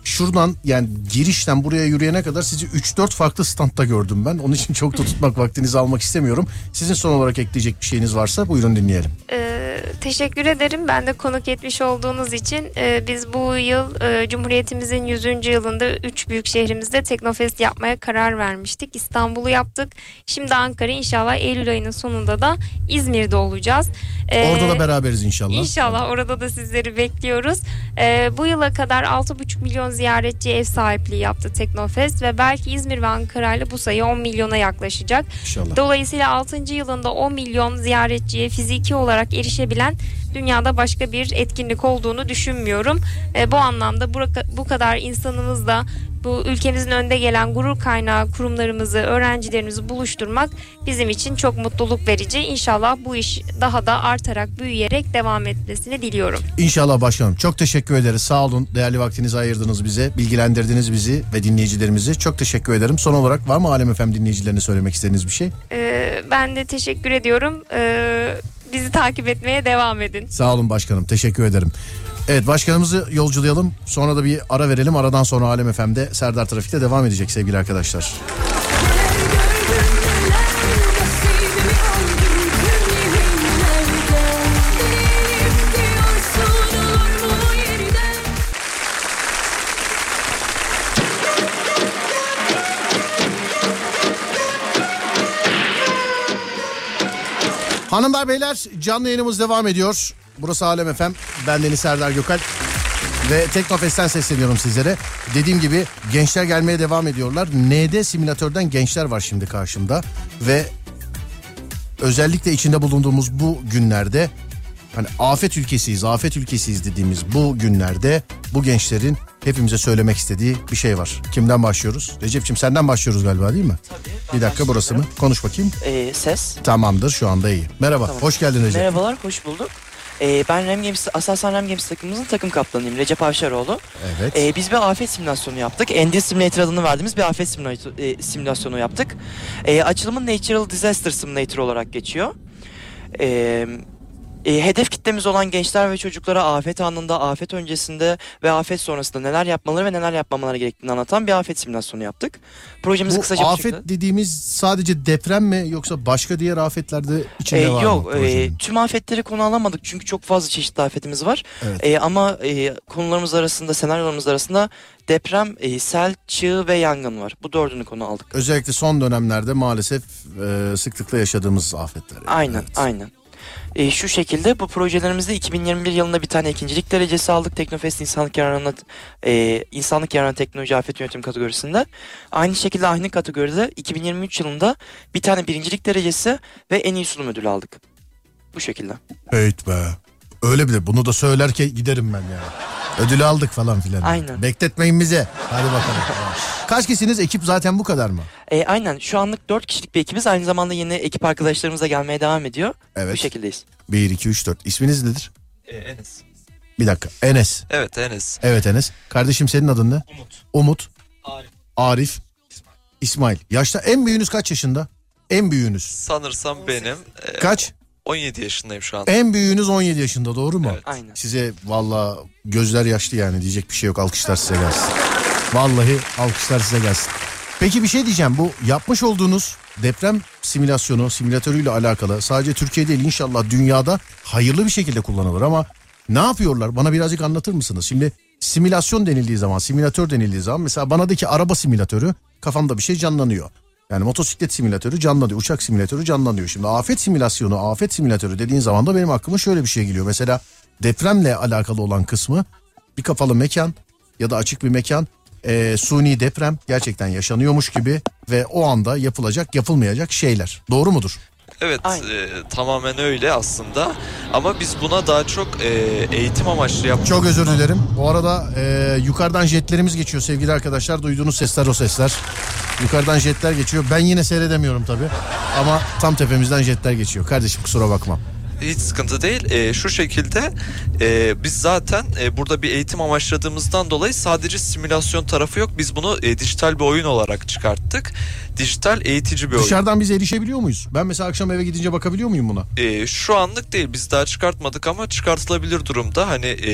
Şuradan yani girişten buraya yürüyene kadar sizi 3-4 farklı standta gördüm ben. Onun için çok da tutmak [laughs] vaktinizi almak istemiyorum. Sizin son olarak ekleyecek bir şeyiniz varsa buyurun dinleyelim. Ee, teşekkür ederim. Ben de konuk etmiş olduğunuz için Ee, biz bu yıl e, Cumhuriyetimizin 100. yılında 3 büyük şehrimizde Teknofest yapmaya karar vermiştik. İstanbul'u yaptık. Şimdi Ankara inşallah Eylül ayının sonunda da İzmir'de olacağız. Ee, Orada da beraberiz inşallah. İnşallah orada da sizleri bekliyoruz. Ee, bu yıla kadar 6,5 milyon ziyaretçi ev sahipliği yaptı Teknofest ve belki İzmir ve Ankara ile bu sayı 10 milyona yaklaşacak. İnşallah. Dolayısıyla 6. yılında 10 milyon ziyaretçiye fiziki olarak erişebilen dünyada başka bir etkinlik olduğunu düşünmüyorum. E, bu anlamda bu, kadar insanımızla bu ülkemizin önde gelen gurur kaynağı kurumlarımızı, öğrencilerimizi buluşturmak bizim için çok mutluluk verici. İnşallah bu iş daha da artarak, büyüyerek devam etmesini diliyorum. İnşallah başkanım. Çok teşekkür ederiz. Sağ olun. Değerli vaktinizi ayırdınız bize. Bilgilendirdiniz bizi ve dinleyicilerimizi. Çok teşekkür ederim. Son olarak var mı Alem FM dinleyicilerine söylemek istediğiniz bir şey? E, ben de teşekkür ediyorum. E, bizi takip etmeye devam edin. Sağ olun başkanım. Teşekkür ederim. Evet başkanımızı yolculayalım. Sonra da bir ara verelim. Aradan sonra Alem FM'de Serdar Trafik'te devam edecek sevgili arkadaşlar. Hanımlar beyler canlı yayınımız devam ediyor. Burası Alem FM. Ben Deniz Serdar Gökal. Ve Teknofest'ten sesleniyorum sizlere. Dediğim gibi gençler gelmeye devam ediyorlar. ND simülatörden gençler var şimdi karşımda. Ve özellikle içinde bulunduğumuz bu günlerde hani afet ülkesiyiz, afet ülkesiyiz dediğimiz bu günlerde bu gençlerin hepimize söylemek istediği bir şey var. Kimden başlıyoruz? Recep'ciğim senden başlıyoruz galiba değil mi? Tabii. Bir dakika burası mı? Konuş bakayım. Ee, ses. Tamamdır şu anda iyi. Merhaba, Tamam. hoş geldin Recep. Merhabalar, hoş bulduk. Ee, ben Rem Games, Aselsan Rem Games takımımızın takım kaptanıyım. Recep Avşaroğlu. Evet. Ee, biz bir afet simülasyonu yaptık. Endil Simulator adını verdiğimiz bir afet e, simülasyonu yaptık. Ee, açılımı Natural Disaster Simulator olarak geçiyor. Ee, E, hedef kitlemiz olan gençler ve çocuklara afet anında, afet öncesinde ve afet sonrasında neler yapmaları ve neler yapmamaları gerektiğini anlatan bir afet simülasyonu yaptık. Projemizi Bu kısaca bu afet şekilde- dediğimiz sadece deprem mi yoksa başka diğer afetlerde içinde Ee, var yok mı? e, projenin? tüm afetleri konu alamadık çünkü çok fazla çeşitli afetimiz var. Evet. E, ama e, konularımız arasında senaryolarımız arasında deprem, e, sel, çığ ve yangın var. Bu dördünü konu aldık. Özellikle son dönemlerde maalesef e, sıklıkla yaşadığımız afetler. yani. Aynen Evet. aynen. E, şu şekilde bu projelerimizde 2021 yılında bir tane ikincilik derecesi aldık. Teknofest insanlık yararına e, insanlık yararına teknoloji afet yönetim kategorisinde. Aynı şekilde aynı kategoride 2023 yılında bir tane birincilik derecesi ve en iyi sunum ödülü aldık. Bu şekilde. Evet be. Öyle bile bunu da söylerken giderim ben ya. Ödülü aldık falan filan. Aynen. Bekletmeyin bize. Hadi bakalım. Kaç kişisiniz? Ekip zaten bu kadar mı? E, aynen şu anlık 4 kişilik bir ekibiz. Aynı zamanda yeni ekip arkadaşlarımız da gelmeye devam ediyor. Evet. Bu şekildeyiz. 1, 2, 3, 4. İsminiz nedir? Ee, Enes. Bir dakika. Enes. Evet Enes. Evet Enes. Kardeşim senin adın ne? Umut. Umut. Arif. Arif. İsmail. Yaşta en büyüğünüz kaç yaşında? En büyüğünüz. Sanırsam benim. e, Kaç? 17 yaşındayım şu an. En büyüğünüz 17 yaşında doğru mu? Evet. Aynen. Size valla gözler yaşlı yani diyecek bir şey yok. Alkışlar size gelsin. Vallahi alkışlar size gelsin. Peki bir şey diyeceğim. Bu yapmış olduğunuz deprem simülasyonu, simülatörüyle alakalı sadece Türkiye değil inşallah dünyada hayırlı bir şekilde kullanılır ama ne yapıyorlar? Bana birazcık anlatır mısınız? Şimdi simülasyon denildiği zaman, simülatör denildiği zaman mesela bana de ki araba simülatörü kafamda bir şey canlanıyor. Yani motosiklet simülatörü canlanıyor, uçak simülatörü canlanıyor. Şimdi afet simülasyonu, afet simülatörü dediğin zaman da benim aklıma şöyle bir şey geliyor. Mesela depremle alakalı olan kısmı bir kapalı mekan ya da açık bir mekan e, suni deprem gerçekten yaşanıyormuş gibi ve o anda yapılacak yapılmayacak şeyler. Doğru mudur? Evet Aynen. e, tamamen öyle aslında. Ama biz buna daha çok e, eğitim amaçlı yaptık. Çok özür dilerim. Bu arada e, yukarıdan jetlerimiz geçiyor sevgili arkadaşlar. Duyduğunuz sesler o sesler. Yukarıdan jetler geçiyor. Ben yine seyredemiyorum tabii. Ama tam tepemizden jetler geçiyor. Kardeşim kusura bakma. Hiç sıkıntı değil. E, şu şekilde e, biz zaten e, burada bir eğitim amaçladığımızdan dolayı sadece simülasyon tarafı yok. Biz bunu e, dijital bir oyun olarak çıkarttık. Dijital eğitici bir oyun. Dışarıdan biz erişebiliyor muyuz? Ben mesela akşam eve gidince bakabiliyor muyum buna? E, şu anlık değil biz daha çıkartmadık ama çıkartılabilir durumda. Hani e,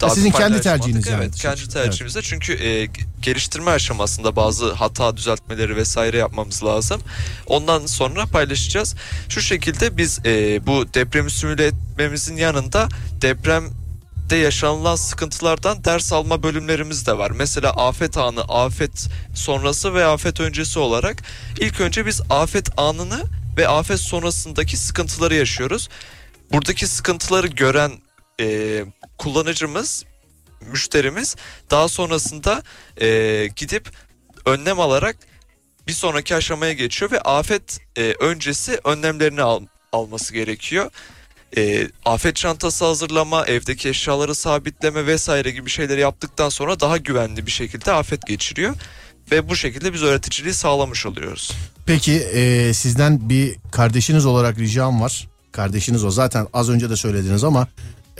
daha sizin bir kendi paylaşmadık. tercihiniz yani. Evet kendi tercihimizde çünkü e, geliştirme aşamasında bazı hata düzeltmeleri vesaire yapmamız lazım. Ondan sonra paylaşacağız. Şu şekilde biz e, bu depremi simüle etmemizin yanında deprem de yaşanılan sıkıntılardan ders alma bölümlerimiz de var. Mesela afet anı, afet sonrası ve afet öncesi olarak ilk önce biz afet anını ve afet sonrasındaki sıkıntıları yaşıyoruz. Buradaki sıkıntıları gören e, kullanıcımız, müşterimiz daha sonrasında e, gidip önlem alarak bir sonraki aşamaya geçiyor ve afet e, öncesi önlemlerini al, alması gerekiyor. E, afet çantası hazırlama, evdeki eşyaları sabitleme vesaire gibi şeyleri yaptıktan sonra daha güvenli bir şekilde afet geçiriyor. Ve bu şekilde biz öğreticiliği sağlamış oluyoruz. Peki e, sizden bir kardeşiniz olarak ricam var. Kardeşiniz o zaten az önce de söylediniz ama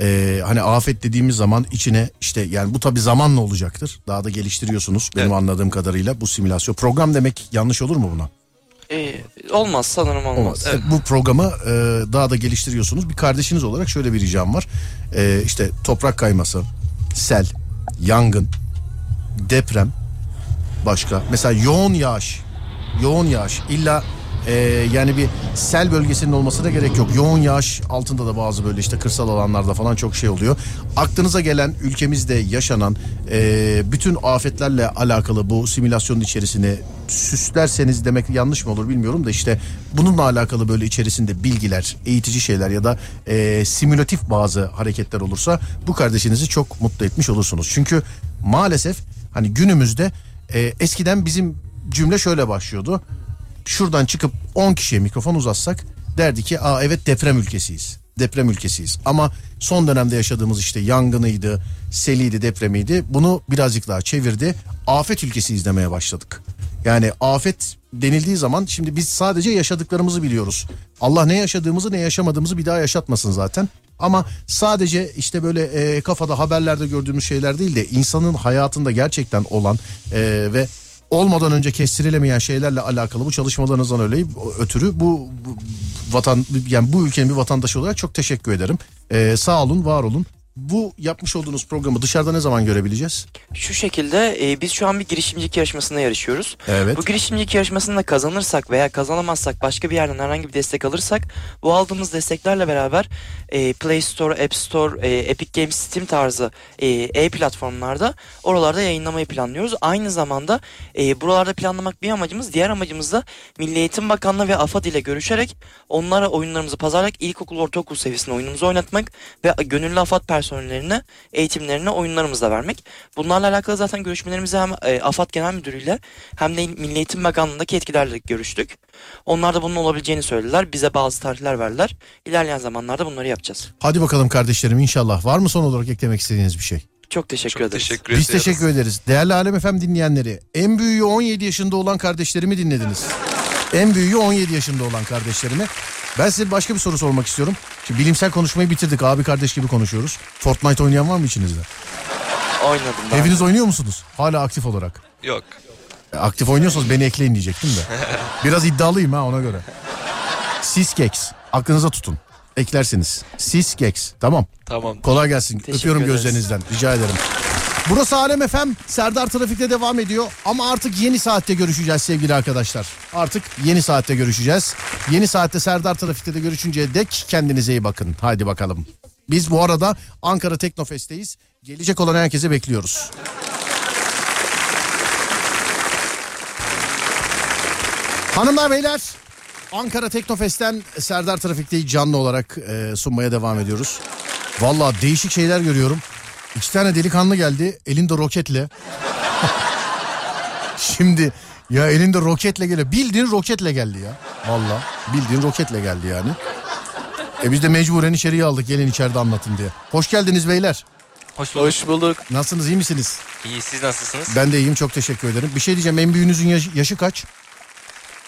e, hani afet dediğimiz zaman içine işte yani bu tabi zamanla olacaktır. Daha da geliştiriyorsunuz benim Evet. anladığım kadarıyla bu simülasyon. Program demek yanlış olur mu buna? E, olmaz sanırım olmaz. Olmaz. E, Bu programı e, daha da geliştiriyorsunuz. Bir kardeşiniz olarak şöyle bir ricam var. E, işte toprak kayması, sel, yangın, deprem, başka. Mesela yoğun yağış, yoğun yağış. İlla e, yani bir sel bölgesinin olmasına gerek yok. Yoğun yağış altında da bazı böyle işte kırsal alanlarda falan çok şey oluyor. Aklınıza gelen ülkemizde yaşanan e, bütün afetlerle alakalı bu simülasyonun içerisine süslerseniz demek yanlış mı olur bilmiyorum da işte bununla alakalı böyle içerisinde bilgiler, eğitici şeyler ya da e, simülatif bazı hareketler olursa bu kardeşinizi çok mutlu etmiş olursunuz. Çünkü maalesef hani günümüzde e, eskiden bizim cümle şöyle başlıyordu. Şuradan çıkıp 10 kişiye mikrofon uzatsak derdi ki aa evet deprem ülkesiyiz. Deprem ülkesiyiz. Ama son dönemde yaşadığımız işte yangınıydı, seliydi, depremiydi. Bunu birazcık daha çevirdi. Afet ülkesi izlemeye başladık. Yani afet denildiği zaman şimdi biz sadece yaşadıklarımızı biliyoruz. Allah ne yaşadığımızı ne yaşamadığımızı bir daha yaşatmasın zaten. Ama sadece işte böyle e, kafada haberlerde gördüğümüz şeyler değil de insanın hayatında gerçekten olan e, ve olmadan önce kestirilemeyen şeylerle alakalı bu çalışmalarınızdan öyle ötürü bu, bu vatan yani bu ülkenin bir vatandaşı olarak çok teşekkür ederim. Ee, sağ olun, var olun. Bu yapmış olduğunuz programı dışarıda ne zaman görebileceğiz? Şu şekilde e, biz şu an bir girişimcilik yarışmasında yarışıyoruz. Evet. Bu girişimcilik yarışmasında kazanırsak veya kazanamazsak başka bir yerden herhangi bir destek alırsak bu aldığımız desteklerle beraber e, Play Store, App Store, e, Epic Games, Steam tarzı e, e-platformlarda oralarda yayınlamayı planlıyoruz. Aynı zamanda e, buralarda planlamak bir amacımız, diğer amacımız da Milli Eğitim Bakanlığı ve AFAD ile görüşerek onlara oyunlarımızı pazarlayarak ilkokul, ortaokul seviyesinde oyunumuzu oynatmak ve gönüllü AFAD personellerine eğitimlerine oyunlarımızı da vermek. Bunlarla alakalı zaten görüşmelerimizi hem e, AFAD Genel Müdürü'yle hem de Milli Eğitim Bakanlığı'ndaki yetkililerle görüştük. Onlar da bunun olabileceğini söylediler. Bize bazı tarihler verdiler. İlerleyen zamanlarda bunları yapacağız. Hadi bakalım kardeşlerim inşallah. Var mı son olarak eklemek istediğiniz bir şey? Çok teşekkür Çok ederiz. teşekkür Biz ediyoruz. teşekkür ederiz. Değerli Alem FM dinleyenleri, en büyüğü 17 yaşında olan kardeşlerimi dinlediniz. En büyüğü 17 yaşında olan kardeşlerimi. Ben size başka bir soru sormak istiyorum. Şimdi bilimsel konuşmayı bitirdik. Abi kardeş gibi konuşuyoruz. Fortnite oynayan var mı içinizde? Oynadım ben. Hepiniz oynuyor musunuz? Hala aktif olarak. Yok. E, Aktif oynuyorsanız beni ekleyin diyecektim de. [laughs] Biraz iddialıyım ha ona göre. Siskex. Aklınıza tutun. Eklersiniz. Siskex. Tamam. Tamam. Kolay gelsin. Teşekkür Öpüyorum ederiz. gözlerinizden. Rica ederim. Burası Alem FM. Serdar Trafik'te devam ediyor. Ama artık yeni saatte görüşeceğiz sevgili arkadaşlar. Artık yeni saatte görüşeceğiz. Yeni saatte Serdar Trafik'te de görüşünceye dek kendinize iyi bakın. Haydi bakalım. Biz bu arada Ankara Teknofest'teyiz. Gelecek olan herkese bekliyoruz. Hanımlar beyler Ankara Teknofest'ten Serdar Trafik'teyi canlı olarak e, sunmaya devam ediyoruz. Valla değişik şeyler görüyorum. İki tane delikanlı geldi elinde roketle. Şimdi ya elinde roketle geliyor. Bildiğin roketle geldi ya. Valla bildiğin roketle geldi yani. E biz de mecburen içeriye aldık gelin içeride anlatın diye. Hoş geldiniz beyler. Hoş bulduk. Hoş bulduk. Nasılsınız iyi misiniz? İyi siz nasılsınız? Ben de iyiyim çok teşekkür ederim. Bir şey diyeceğim en büyüğünüzün yaşı, yaşı kaç?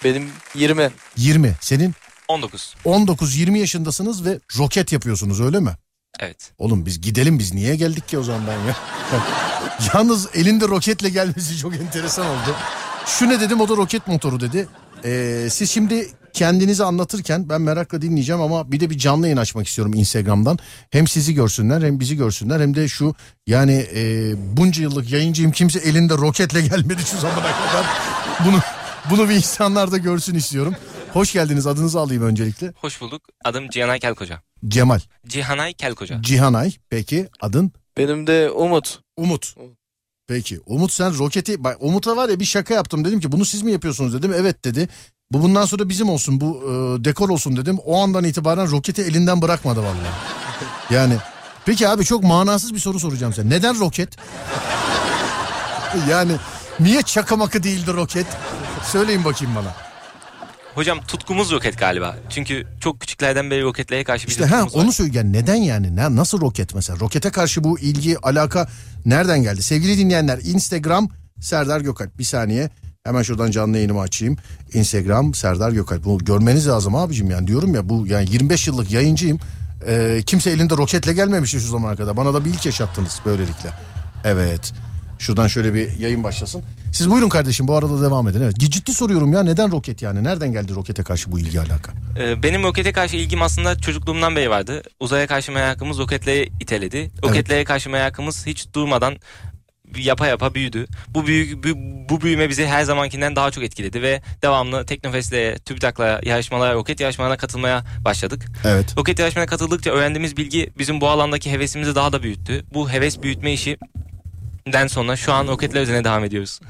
Benim 20. 20. Senin 19. 19-20 yaşındasınız ve roket yapıyorsunuz öyle mi? Evet. Oğlum biz gidelim biz niye geldik ki o zaman ben ya? [laughs] Yalnız elinde roketle gelmesi çok enteresan oldu. Şu ne dedim o da roket motoru dedi. Ee, siz şimdi kendinizi anlatırken ben merakla dinleyeceğim ama bir de bir canlı yayın açmak istiyorum Instagram'dan. Hem sizi görsünler hem bizi görsünler hem de şu yani e, bunca yıllık yayıncıyım kimse elinde roketle gelmedi şu zamana kadar. Bunu bunu bir insanlar da görsün istiyorum. Hoş geldiniz adınızı alayım öncelikle. Hoş bulduk. Adım Cihanay Kelkoca. Cemal. Cihanay Kelkoca. Cihanay peki adın? Benim de Umut. Umut. Peki Umut sen roketi bak Umut'a var ya bir şaka yaptım dedim ki bunu siz mi yapıyorsunuz dedim evet dedi. Bu bundan sonra bizim olsun bu e, dekor olsun dedim. O andan itibaren roketi elinden bırakmadı vallahi. [laughs] Yani peki abi çok manasız bir soru soracağım size. Neden roket? [laughs] yani niye çakamakı değildi roket? Söyleyin bakayım bana. Hocam tutkumuz roket galiba. Çünkü çok küçüklerden beri roketlere karşı bir İşte ha tutkumuz var. onu söyle yani neden yani? Ne, nasıl roket mesela? Rokete karşı bu ilgi alaka nereden geldi? Sevgili dinleyenler Instagram Serdar Gökalp. Bir saniye. Hemen şuradan canlı yayınımı açayım. Instagram Serdar Gökalp. Bunu görmeniz lazım abicim yani. Diyorum ya bu yani 25 yıllık yayıncıyım. Ee, kimse elinde roketle gelmemiş şu zamana kadar. Bana da bir ilk yaşattınız böylelikle. Evet şuradan şöyle bir yayın başlasın siz buyurun kardeşim bu arada devam edin evet ciddi soruyorum ya neden roket yani nereden geldi rokete karşı bu ilgi alaka Ee, benim rokete karşı ilgim aslında çocukluğumdan beri vardı. Uzaya karşı merakımız roketlere iteledi. Roketlere karşı merakımız hiç durmadan yapa yapa büyüdü. Bu, büyü, bu, bu büyüme bizi her zamankinden daha çok etkiledi ve devamlı Teknofest'le, TÜBİTAK'la yarışmalara, roket yarışmalarına katılmaya başladık. evet Roket yarışmalarına katıldıkça öğrendiğimiz bilgi bizim bu alandaki hevesimizi daha da büyüttü. Bu heves büyütme işi den sonra şu an roketler üzerine devam ediyoruz.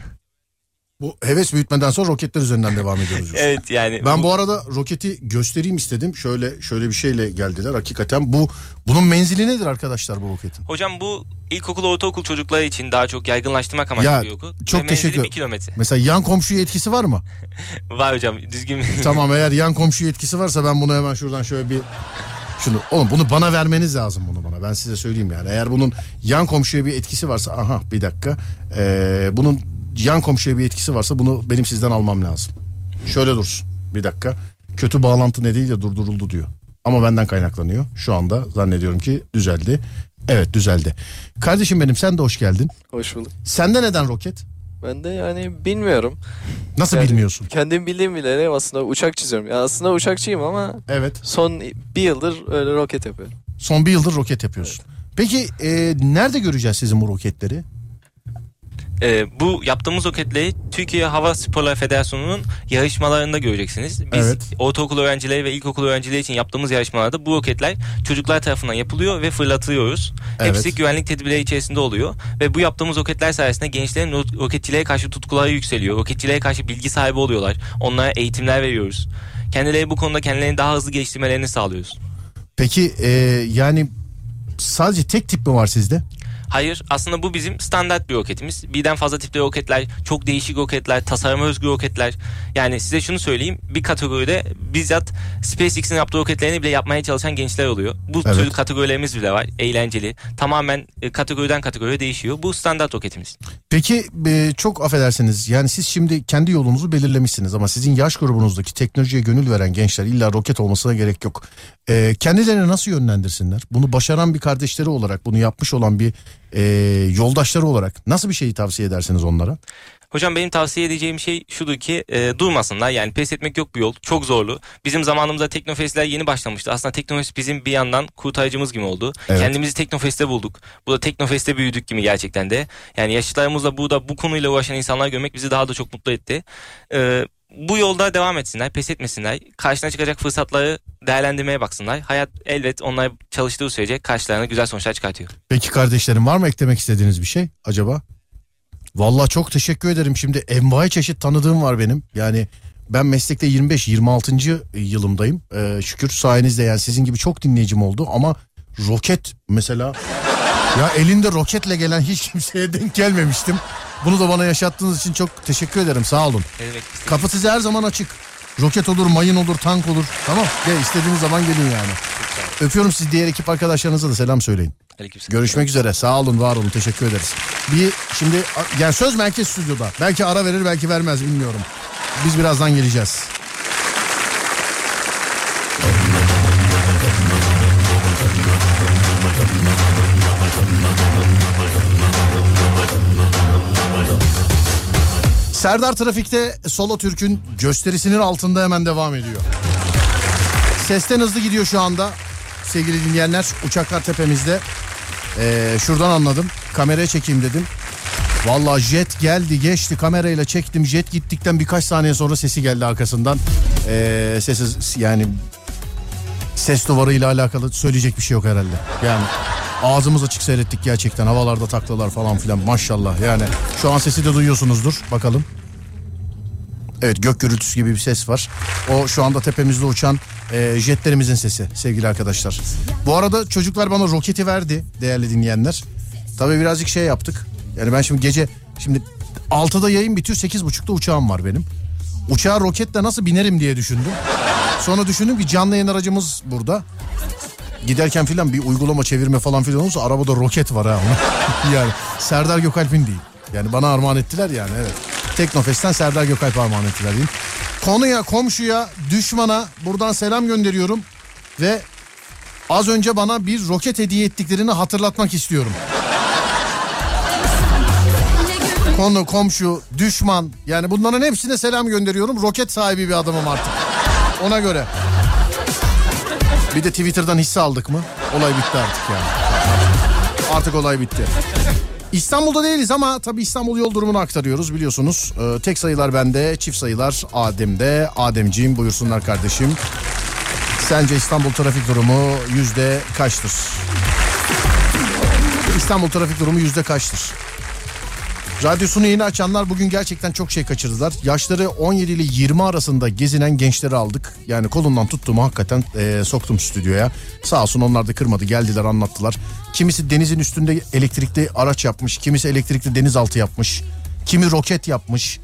Bu heves büyütmeden sonra roketler üzerinden devam ediyoruz. Evet yani Ben bu arada roketi göstereyim istedim. Şöyle şöyle bir şeyle geldiler. Hakikaten bu bunun menzili nedir arkadaşlar bu roketin? Hocam bu ilkokul ortaokul çocukları için daha çok yaygınlaştırmak amaçlı Ya, bir okul. çok Ve teşekkür- bir kilometre. Mesela yan komşuya etkisi var mı? [laughs] Var hocam düzgün tamam eğer yan komşuya etkisi varsa ben bunu hemen şuradan şöyle bir şunu oğlum bunu bana vermeniz lazım bunu bana. Ben size söyleyeyim yani. Eğer bunun yan komşuya bir etkisi varsa aha bir dakika. Ee, bunun yan komşuya bir etkisi varsa bunu benim sizden almam lazım. Şöyle dursun. Bir dakika. Kötü bağlantı nedeniyle durduruldu diyor. Ama benden kaynaklanıyor. Şu anda zannediyorum ki düzeldi. Evet düzeldi. Kardeşim benim sen de hoş geldin. Hoş bulduk. Sende neden roket? Ben de yani bilmiyorum. Nasıl Yani bilmiyorsun? Kendim bildiğim bileli aslında uçak çiziyorum. Ya aslında uçakçıyım ama Evet. son bir yıldır öyle roket yapıyorum. Son bir yıldır roket yapıyorsun. Peki e, nerede göreceğiz sizin bu roketleri? Ee, bu yaptığımız roketleri Türkiye Hava Sporları Federasyonu'nun yarışmalarında göreceksiniz. Biz Evet. ortaokul öğrencileri ve ilkokul öğrencileri için yaptığımız yarışmalarda bu roketler çocuklar tarafından yapılıyor ve fırlatılıyoruz. Evet. Hepsi güvenlik tedbirleri içerisinde oluyor ve bu yaptığımız roketler sayesinde gençlerin ro- roketçiliğe karşı tutkuları yükseliyor. Roketçiliğe karşı bilgi sahibi oluyorlar. Onlara eğitimler veriyoruz. Kendileri bu konuda kendilerini daha hızlı geliştirmelerini sağlıyoruz. Peki e, yani sadece tek tip mi var sizde? Hayır aslında bu bizim standart bir roketimiz. Birden fazla tipli roketler, çok değişik roketler, tasarıma özgü roketler. Yani size şunu söyleyeyim bir kategoride bizzat SpaceX'in yaptığı roketlerini bile yapmaya çalışan gençler oluyor. Bu Evet. tür kategorilerimiz bile var. Eğlenceli. Tamamen e, kategoriden kategoriye değişiyor. Bu standart roketimiz. Peki e, çok affedersiniz yani siz şimdi kendi yolunuzu belirlemişsiniz ama sizin yaş grubunuzdaki teknolojiye gönül veren gençler illa roket olmasına gerek yok. E, kendilerini nasıl yönlendirsinler? Bunu başaran bir kardeşleri olarak bunu yapmış olan bir e, yoldaşları olarak nasıl bir şeyi tavsiye edersiniz onlara? Hocam benim tavsiye edeceğim şey şudur ki e, durmasınlar. Yani pes etmek yok bu yol. Çok zorlu. Bizim zamanımızda Teknofest'ler yeni başlamıştı. Aslında Teknofest bizim bir yandan kurtarıcımız gibi oldu. Evet. Kendimizi Teknofest'te bulduk. Bu da Teknofest'te büyüdük gibi gerçekten de. Yani yaşıtlarımızla burada bu konuyla uğraşan insanlar görmek bizi daha da çok mutlu etti. E, bu yolda devam etsinler, pes etmesinler. Karşına çıkacak fırsatları değerlendirmeye baksınlar. Hayat elbet onlar çalıştığı sürece karşılarına güzel sonuçlar çıkartıyor. Peki kardeşlerim var mı eklemek istediğiniz bir şey acaba? Vallahi çok teşekkür ederim. Şimdi envai çeşit tanıdığım var benim. Yani ben meslekte 25-26. yılımdayım. Ee, şükür sayenizde yani sizin gibi çok dinleyicim oldu ama roket mesela ya elinde roketle gelen hiç kimseye denk gelmemiştim. Bunu da bana yaşattığınız için çok teşekkür ederim. Sağ olun. Demek Kapı size her zaman açık. Roket olur, mayın olur, tank olur. Tamam. Gel istediğiniz zaman gelin yani. Öpüyorum siz diğer ekip arkadaşlarınıza da selam söyleyin. Aleykümselam. Görüşmek üzere. Sağ olun, var olun. Teşekkür ederiz. Bir şimdi yani söz merkez stüdyoda. Belki ara verir, belki vermez bilmiyorum. Biz birazdan geleceğiz. Serdar Trafik'te Solo Türk'ün gösterisinin altında hemen devam ediyor. Sesten hızlı gidiyor şu anda. Sevgili dinleyenler uçaklar tepemizde. Ee, şuradan anladım. Kameraya çekeyim dedim. Vallahi jet geldi geçti kamerayla çektim. Jet gittikten birkaç saniye sonra sesi geldi arkasından. Ee, sesi yani ses duvarıyla alakalı söyleyecek bir şey yok herhalde. Yani ağzımız açık seyrettik gerçekten. Havalarda taklalar falan filan maşallah. Yani şu an sesi de duyuyorsunuzdur. Bakalım. Evet gök gürültüsü gibi bir ses var. O şu anda tepemizde uçan e, jetlerimizin sesi sevgili arkadaşlar. Bu arada çocuklar bana roketi verdi değerli dinleyenler. Tabii birazcık şey yaptık. Yani ben şimdi gece şimdi 6'da yayın bitiyor 8.30'da uçağım var benim. Uçağa roketle nasıl binerim diye düşündüm. Sonra düşündüm ki canlı yayın aracımız burada. Giderken filan bir uygulama çevirme falan filan olursa arabada roket var ha. [laughs] yani Serdar Gökalp'in değil. Yani bana armağan ettiler yani evet. Teknofest'ten Serdar Gökalp armağan ettiler diyeyim. Konuya, komşuya, düşmana buradan selam gönderiyorum. Ve az önce bana bir roket hediye ettiklerini hatırlatmak istiyorum. Konu, komşu, düşman yani bunların hepsine selam gönderiyorum. Roket sahibi bir adamım artık. Ona göre. Bir de Twitter'dan hisse aldık mı? Olay bitti artık yani. Artık olay bitti. İstanbul'da değiliz ama tabii İstanbul yol durumunu aktarıyoruz biliyorsunuz. Ee, tek sayılar bende, çift sayılar Adem'de. Ademciğim buyursunlar kardeşim. Sence İstanbul trafik durumu yüzde kaçtır? İstanbul trafik durumu yüzde kaçtır? Radyosunu yeni açanlar bugün gerçekten çok şey kaçırdılar. Yaşları 17 ile 20 arasında gezinen gençleri aldık. Yani kolundan tuttuğumu hakikaten e, soktum stüdyoya. Sağ olsun onlar da kırmadı geldiler anlattılar. Kimisi denizin üstünde elektrikli araç yapmış. Kimisi elektrikli denizaltı yapmış. Kimi roket yapmış.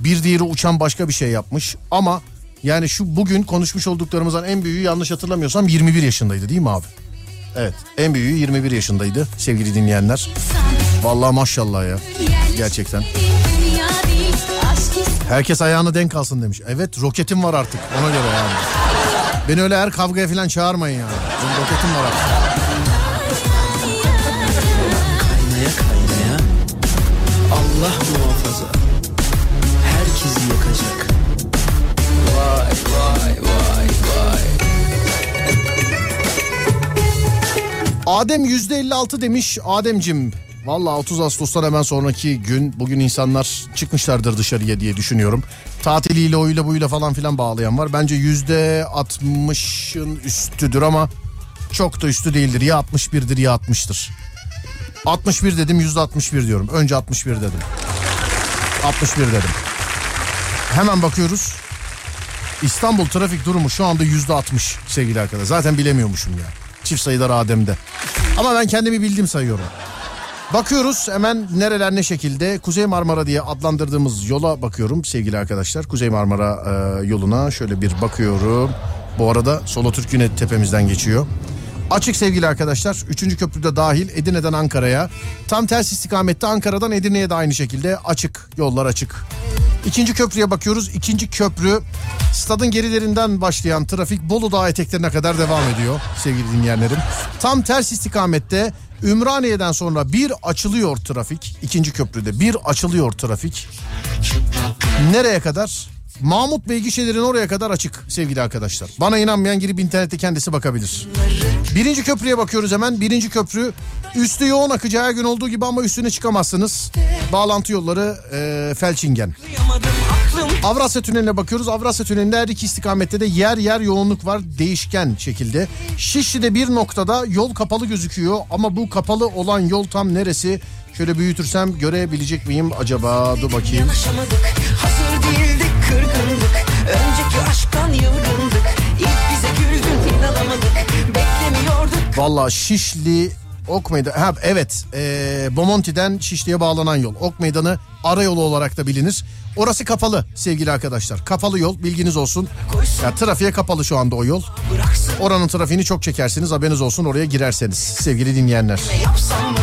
Bir diğeri uçan başka bir şey yapmış. Ama yani şu bugün konuşmuş olduklarımızdan en büyüğü yanlış hatırlamıyorsam 21 yaşındaydı değil mi abi? Evet en büyüğü 21 yaşındaydı sevgili dinleyenler. Vallahi maşallah ya. Gerçekten. Herkes ayağına denk alsın demiş. Evet roketim var artık ona göre yani. Beni öyle her kavgaya falan çağırmayın yani. Benim roketim var artık. Kaynaya kaynaya Allah muhafaza Herkesi yakacak vay Adem %56 demiş. Ademcim Valla 30 Ağustos'tan hemen sonraki gün bugün insanlar çıkmışlardır dışarıya diye düşünüyorum. Tatiliyle oyla buyla falan filan bağlayan var. Bence %60'ın üstüdür ama çok da üstü değildir. Ya 61'dir ya 60'tır. 61 dedim %61 diyorum. Önce 61 dedim. 61 dedim. Hemen bakıyoruz. İstanbul trafik durumu şu anda %60 sevgili arkadaşlar. Zaten bilemiyormuşum ya. Çift sayılar Adem'de. Ama ben kendimi bildim sayıyorum. Bakıyoruz hemen nereler ne şekilde Kuzey Marmara diye adlandırdığımız yola bakıyorum sevgili arkadaşlar. Kuzey Marmara e, yoluna şöyle bir bakıyorum. Bu arada Solo Türk yine tepemizden geçiyor. Açık sevgili arkadaşlar. Üçüncü köprüde dahil Edirne'den Ankara'ya. Tam ters istikamette Ankara'dan Edirne'ye de aynı şekilde açık. Yollar açık. İkinci köprüye bakıyoruz. İkinci köprü stadın gerilerinden başlayan trafik Bolu Dağı eteklerine kadar devam ediyor sevgili dinleyenlerim. Tam ters istikamette Ümraniye'den sonra bir açılıyor trafik. İkinci köprüde bir açılıyor trafik. Nereye kadar? Mahmut Bey gişelerin oraya kadar açık sevgili arkadaşlar. Bana inanmayan girip internette kendisi bakabilir. Birinci köprüye bakıyoruz hemen. Birinci köprü üstü yoğun akacağı gün olduğu gibi ama üstüne çıkamazsınız. Bağlantı yolları e, Felçingen. Avrasya Tüneli'ne bakıyoruz. Avrasya Tüneli'nde her iki istikamette de yer yer yoğunluk var. Değişken şekilde. Şişli'de bir noktada yol kapalı gözüküyor. Ama bu kapalı olan yol tam neresi? Şöyle büyütürsem görebilecek miyim acaba? Dur bakayım. Hazır kırgındık. Önceki aşktan yılgındık. İlk bize güldün, inanamadık. Beklemiyorduk. Valla Şişli Ok Meydanı. Ha, evet ee, Bomonti'den Şişli'ye bağlanan yol. Ok Meydanı ara yolu olarak da bilinir. Orası kapalı sevgili arkadaşlar. Kapalı yol bilginiz olsun. Ya trafiğe kapalı şu anda o yol. Oranın trafiğini çok çekersiniz haberiniz olsun oraya girerseniz sevgili dinleyenler. Ne yapsam mı?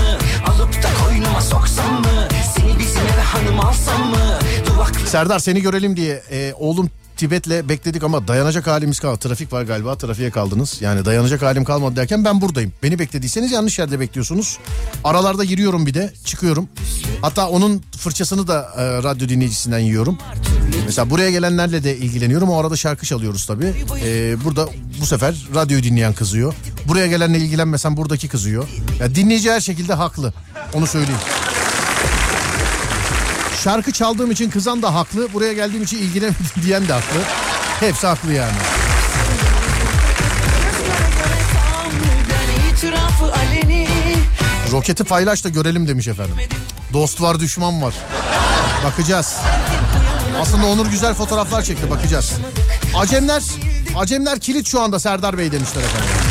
Alıp da koynuma soksam mı? Seni bizim eve hanım alsam mı? Duvaklı Serdar seni görelim diye e, oğlum Tibet'le bekledik ama dayanacak halimiz kalmadı. Trafik var galiba trafiğe kaldınız. Yani dayanacak halim kalmadı derken ben buradayım. Beni beklediyseniz yanlış yerde bekliyorsunuz. Aralarda giriyorum bir de çıkıyorum. Hatta onun fırçasını da e, radyo dinleyicisinden yiyorum. Mesela buraya gelenlerle de ilgileniyorum. O arada şarkı çalıyoruz tabii. E, burada bu sefer radyoyu dinleyen kızıyor. Buraya gelenle ilgilenmesem buradaki kızıyor. Ya dinleyici her şekilde haklı. Onu söyleyeyim. Şarkı çaldığım için kızan da haklı. Buraya geldiğim için ilgilenemedim [laughs] diyen de haklı. Hepsi haklı yani. Roketi paylaş da görelim demiş efendim. Dost var düşman var. Bakacağız. Aslında Onur güzel fotoğraflar çekti bakacağız. Acemler, Acemler kilit şu anda Serdar Bey demişler efendim.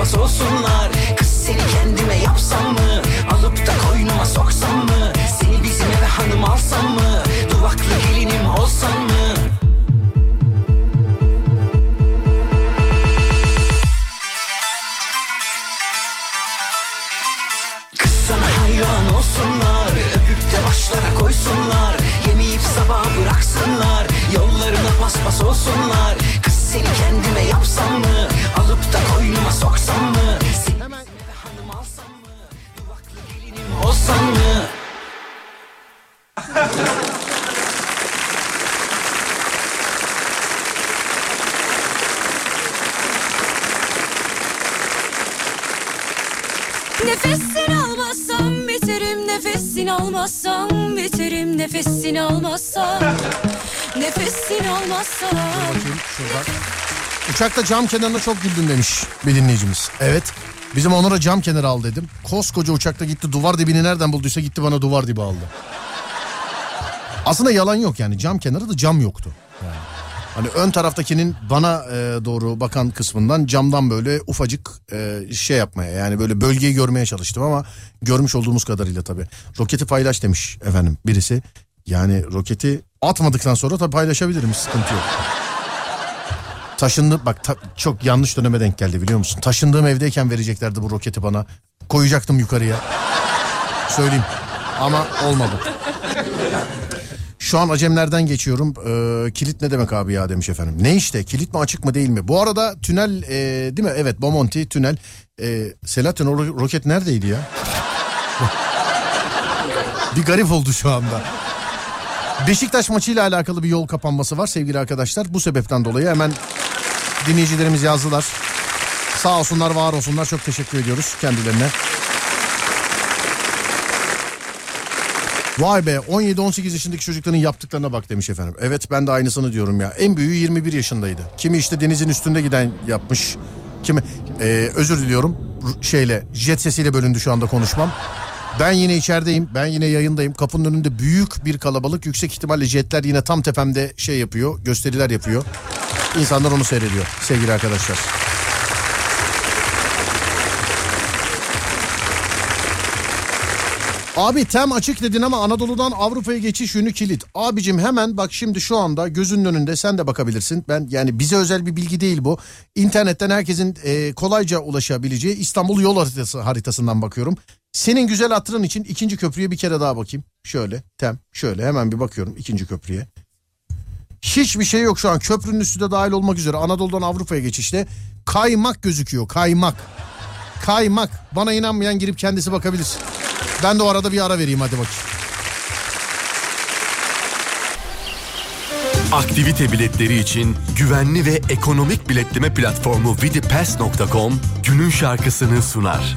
Paspas olsunlar. Kız seni kendime yapsam mı? Alıp da koynuma soksam mı? Nefesini almazsam biterim Nefesini almazsam biterim Nefesini almazsam Nefesini almazsam. Uçakta cam kenarına çok güldüm demiş bir dinleyicimiz. Evet. Bizim Onur'a cam kenarı al dedim. Koskoca uçakta gitti duvar dibini nereden bulduysa gitti bana duvar dibi aldı. Aslında yalan yok yani cam kenarı da cam yoktu. Yani. Hani ön taraftakinin bana e, doğru bakan kısmından camdan böyle ufacık e, şey yapmaya yani böyle bölgeyi görmeye çalıştım ama görmüş olduğumuz kadarıyla tabii. Roketi paylaş demiş efendim birisi. Yani roketi atmadıktan sonra tabii paylaşabilirim sıkıntı yok. Taşındı bak ta- çok yanlış döneme denk geldi biliyor musun? Taşındığım evdeyken vereceklerdi bu roketi bana. Koyacaktım yukarıya. Söyleyeyim. Ama olmadı. Şu an acemlerden geçiyorum. Ee, kilit ne demek abi ya demiş efendim. Ne işte kilit mi açık mı değil mi? Bu arada tünel e, değil mi? Evet Bomonti tünel. E, Selahattin o ro- roket neredeydi ya? [laughs] bir garip oldu şu anda. Beşiktaş maçıyla alakalı bir yol kapanması var sevgili arkadaşlar. Bu sebepten dolayı hemen dinleyicilerimiz yazdılar. Sağ olsunlar var olsunlar çok teşekkür ediyoruz kendilerine. Vay be 17-18 yaşındaki çocukların yaptıklarına bak demiş efendim. Evet ben de aynısını diyorum ya. En büyüğü 21 yaşındaydı. Kimi işte denizin üstünde giden yapmış. Kimi Ee, özür diliyorum şeyle jet sesiyle bölündü şu anda konuşmam. Ben yine içerideyim. Ben yine yayındayım. Kapının önünde büyük bir kalabalık. Yüksek ihtimalle jetler yine tam tepemde şey yapıyor. Gösteriler yapıyor. İnsanlar onu seyrediyor sevgili arkadaşlar. Abi tem açık dedin ama Anadolu'dan Avrupa'ya geçiş yönü kilit. Abicim hemen bak şimdi şu anda gözünün önünde sen de bakabilirsin. Ben yani bize özel bir bilgi değil bu. İnternetten herkesin e, kolayca ulaşabileceği İstanbul yol haritası haritasından bakıyorum. Senin güzel hatırın için ikinci köprüye bir kere daha bakayım. Şöyle tem şöyle hemen bir bakıyorum ikinci köprüye. Hiçbir şey yok şu an köprünün üstü de dahil olmak üzere Anadolu'dan Avrupa'ya geçişte kaymak gözüküyor kaymak. Kaymak bana inanmayan girip kendisi bakabilir. Ben de o arada bir ara vereyim hadi bakayım. Aktivite biletleri için güvenli ve ekonomik biletleme platformu vidipass.com günün şarkısını sunar.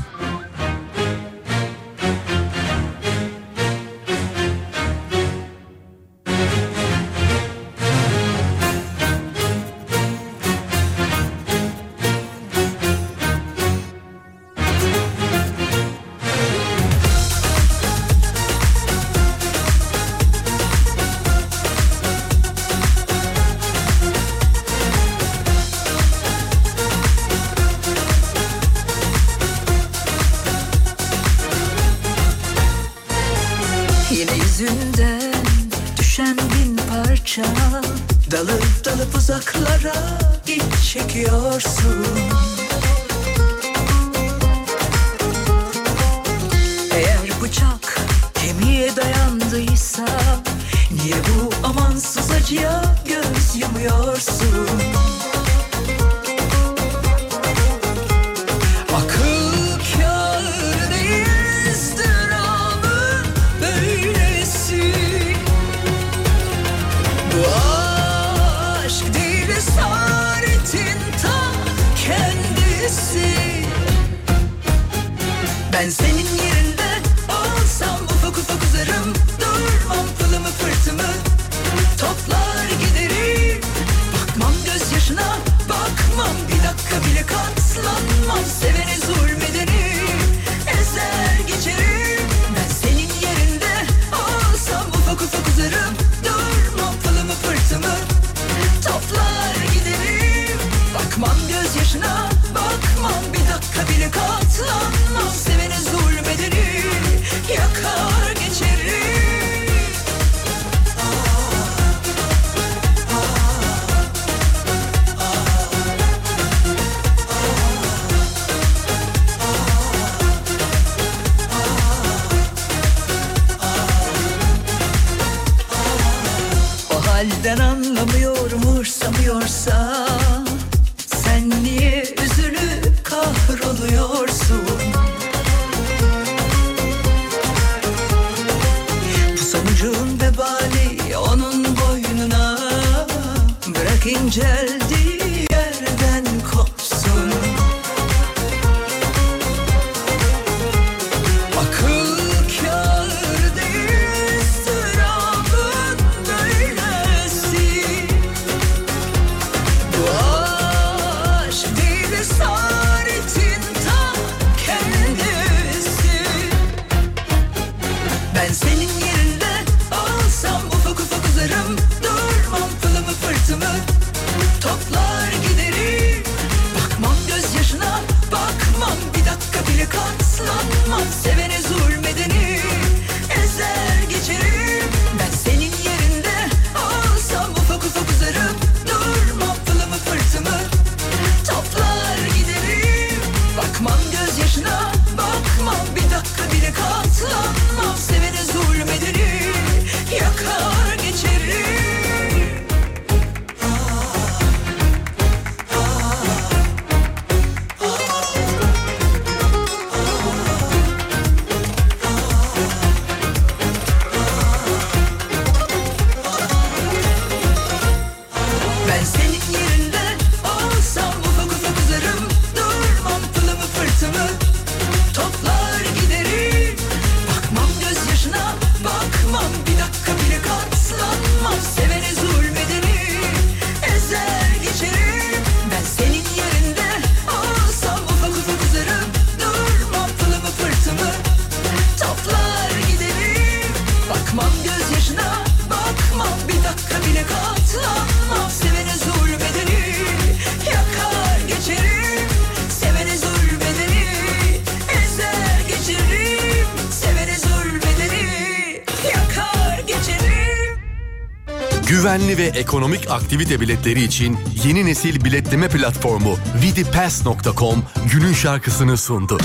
Güvenli ve ekonomik aktivite biletleri için yeni nesil biletleme platformu vidipass.com günün şarkısını sundu.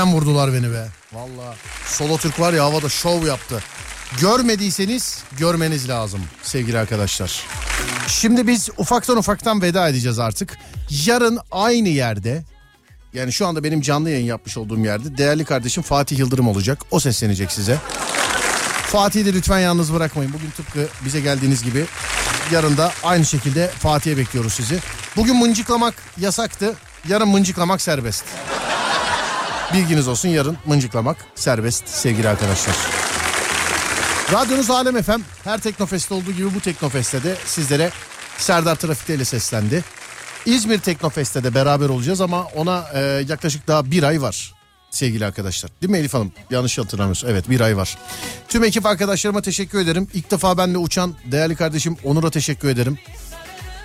Kalbimden vurdular beni be. Valla Solo Türk var ya havada şov yaptı. Görmediyseniz görmeniz lazım sevgili arkadaşlar. Şimdi biz ufaktan ufaktan veda edeceğiz artık. Yarın aynı yerde yani şu anda benim canlı yayın yapmış olduğum yerde değerli kardeşim Fatih Yıldırım olacak. O seslenecek size. Fatih'i de lütfen yalnız bırakmayın. Bugün tıpkı bize geldiğiniz gibi yarın da aynı şekilde Fatih'e bekliyoruz sizi. Bugün mıncıklamak yasaktı. Yarın mıncıklamak serbest. Bilginiz olsun yarın mıncıklamak serbest sevgili arkadaşlar. Radyonuz Alem FM her Teknofest'te olduğu gibi bu Teknofest'te de sizlere Serdar Trafik'te ile seslendi. İzmir Teknofest'te de beraber olacağız ama ona e, yaklaşık daha bir ay var sevgili arkadaşlar. Değil mi Elif Hanım? Yanlış hatırlamıyorsun. Evet bir ay var. Tüm ekip arkadaşlarıma teşekkür ederim. İlk defa benimle uçan değerli kardeşim Onur'a teşekkür ederim.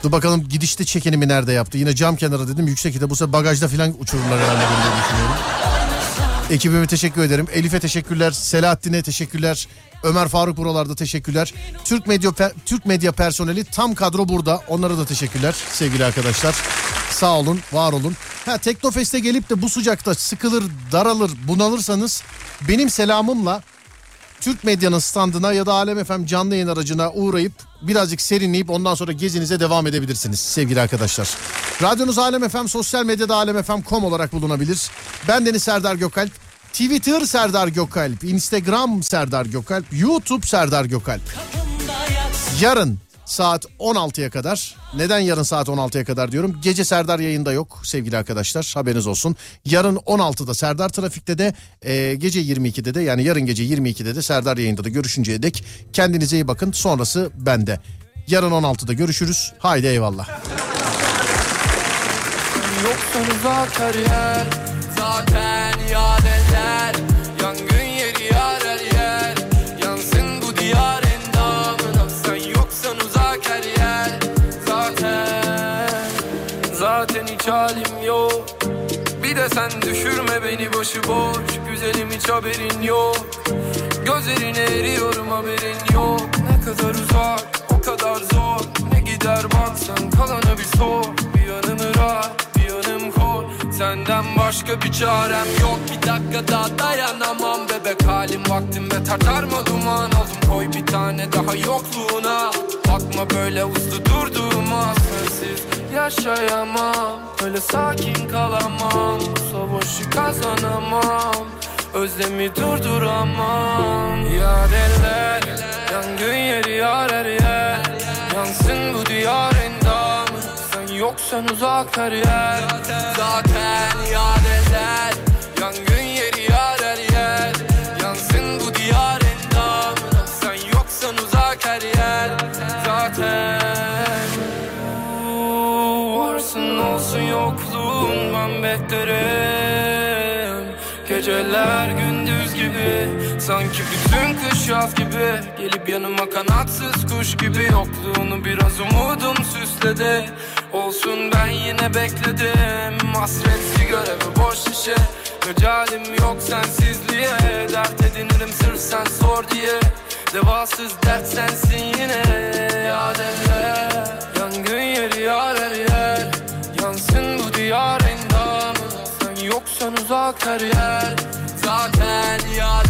Dur bakalım gidişte çekinimi nerede yaptı? Yine cam kenarı dedim yüksekte bu sefer bagajda falan uçururlar herhalde bunu düşünüyorum. Ekibime teşekkür ederim. Elif'e teşekkürler. Selahattin'e teşekkürler. Ömer Faruk buralarda teşekkürler. Türk Medya Türk Medya personeli tam kadro burada. Onlara da teşekkürler sevgili arkadaşlar. Sağ olun, var olun. Ha Teknofest'e gelip de bu sıcakta sıkılır, daralır, bunalırsanız benim selamımla Türk Medya'nın standına ya da Alem FM canlı yayın aracına uğrayıp birazcık serinleyip ondan sonra gezinize devam edebilirsiniz sevgili arkadaşlar. Radyonuz Alem FM sosyal medyada alemfm.com olarak bulunabilir. Ben Deniz Serdar Gökalp. Twitter Serdar Gökalp, Instagram Serdar Gökalp, YouTube Serdar Gökalp. Yarın saat 16'ya kadar. Neden yarın saat 16'ya kadar diyorum? Gece Serdar yayında yok sevgili arkadaşlar haberiniz olsun. Yarın 16'da Serdar Trafik'te de e, gece 22'de de yani yarın gece 22'de de Serdar yayında da görüşünceye dek kendinize iyi bakın. Sonrası bende. Yarın 16'da görüşürüz. Haydi eyvallah. Yoksan uzak her yer Zaten yad eder. Yangın yeri yar her yer Yansın bu diyar endamına. Sen yoksan uzak her yer Zaten Zaten hiç halim yok. Bir de sen düşürme beni başıboş Güzelim hiç haberin yok. Gözlerine eriyorum haberin yok. Ne kadar uzak o kadar zor. Ne gider baksan kalanı bir sor. Bir yanım rahat Senden başka bir çarem yok. Bir dakika daha dayanamam Bebek halim. Vaktim ve tartarma duman Aldım koy bir tane daha yokluğuna. Bakma böyle uslu durduğuma. Sensiz yaşayamam. Öyle sakin kalamam. Savaşı kazanamam. Özlemi durduramam. Yar eller Yangın yeri yar her yer Yansın bu diyar yoksan uzak her yer Zaten yar eller Yangın yeri yar her yer. Yansın bu diyar endamı Sen yoksan uzak her yer Zaten Varsın olsun yokluğun ben beklerim Geceler gündüz gibi Sanki bütün kış yaz gibi. Gelip yanıma kanatsız kuş gibi Yokluğunu biraz umudum süsledi Olsun ben yine bekledim. Hasret sigara ve boş şişe. Mecalim yok sensizliğe. Dert edinirim sırf sen sor diye. Devasız dert sensin yine. Yad eller Yangın yeri yar her yer Yansın bu diyar endamı. Sen yoksan uzak her yer. Zaten yar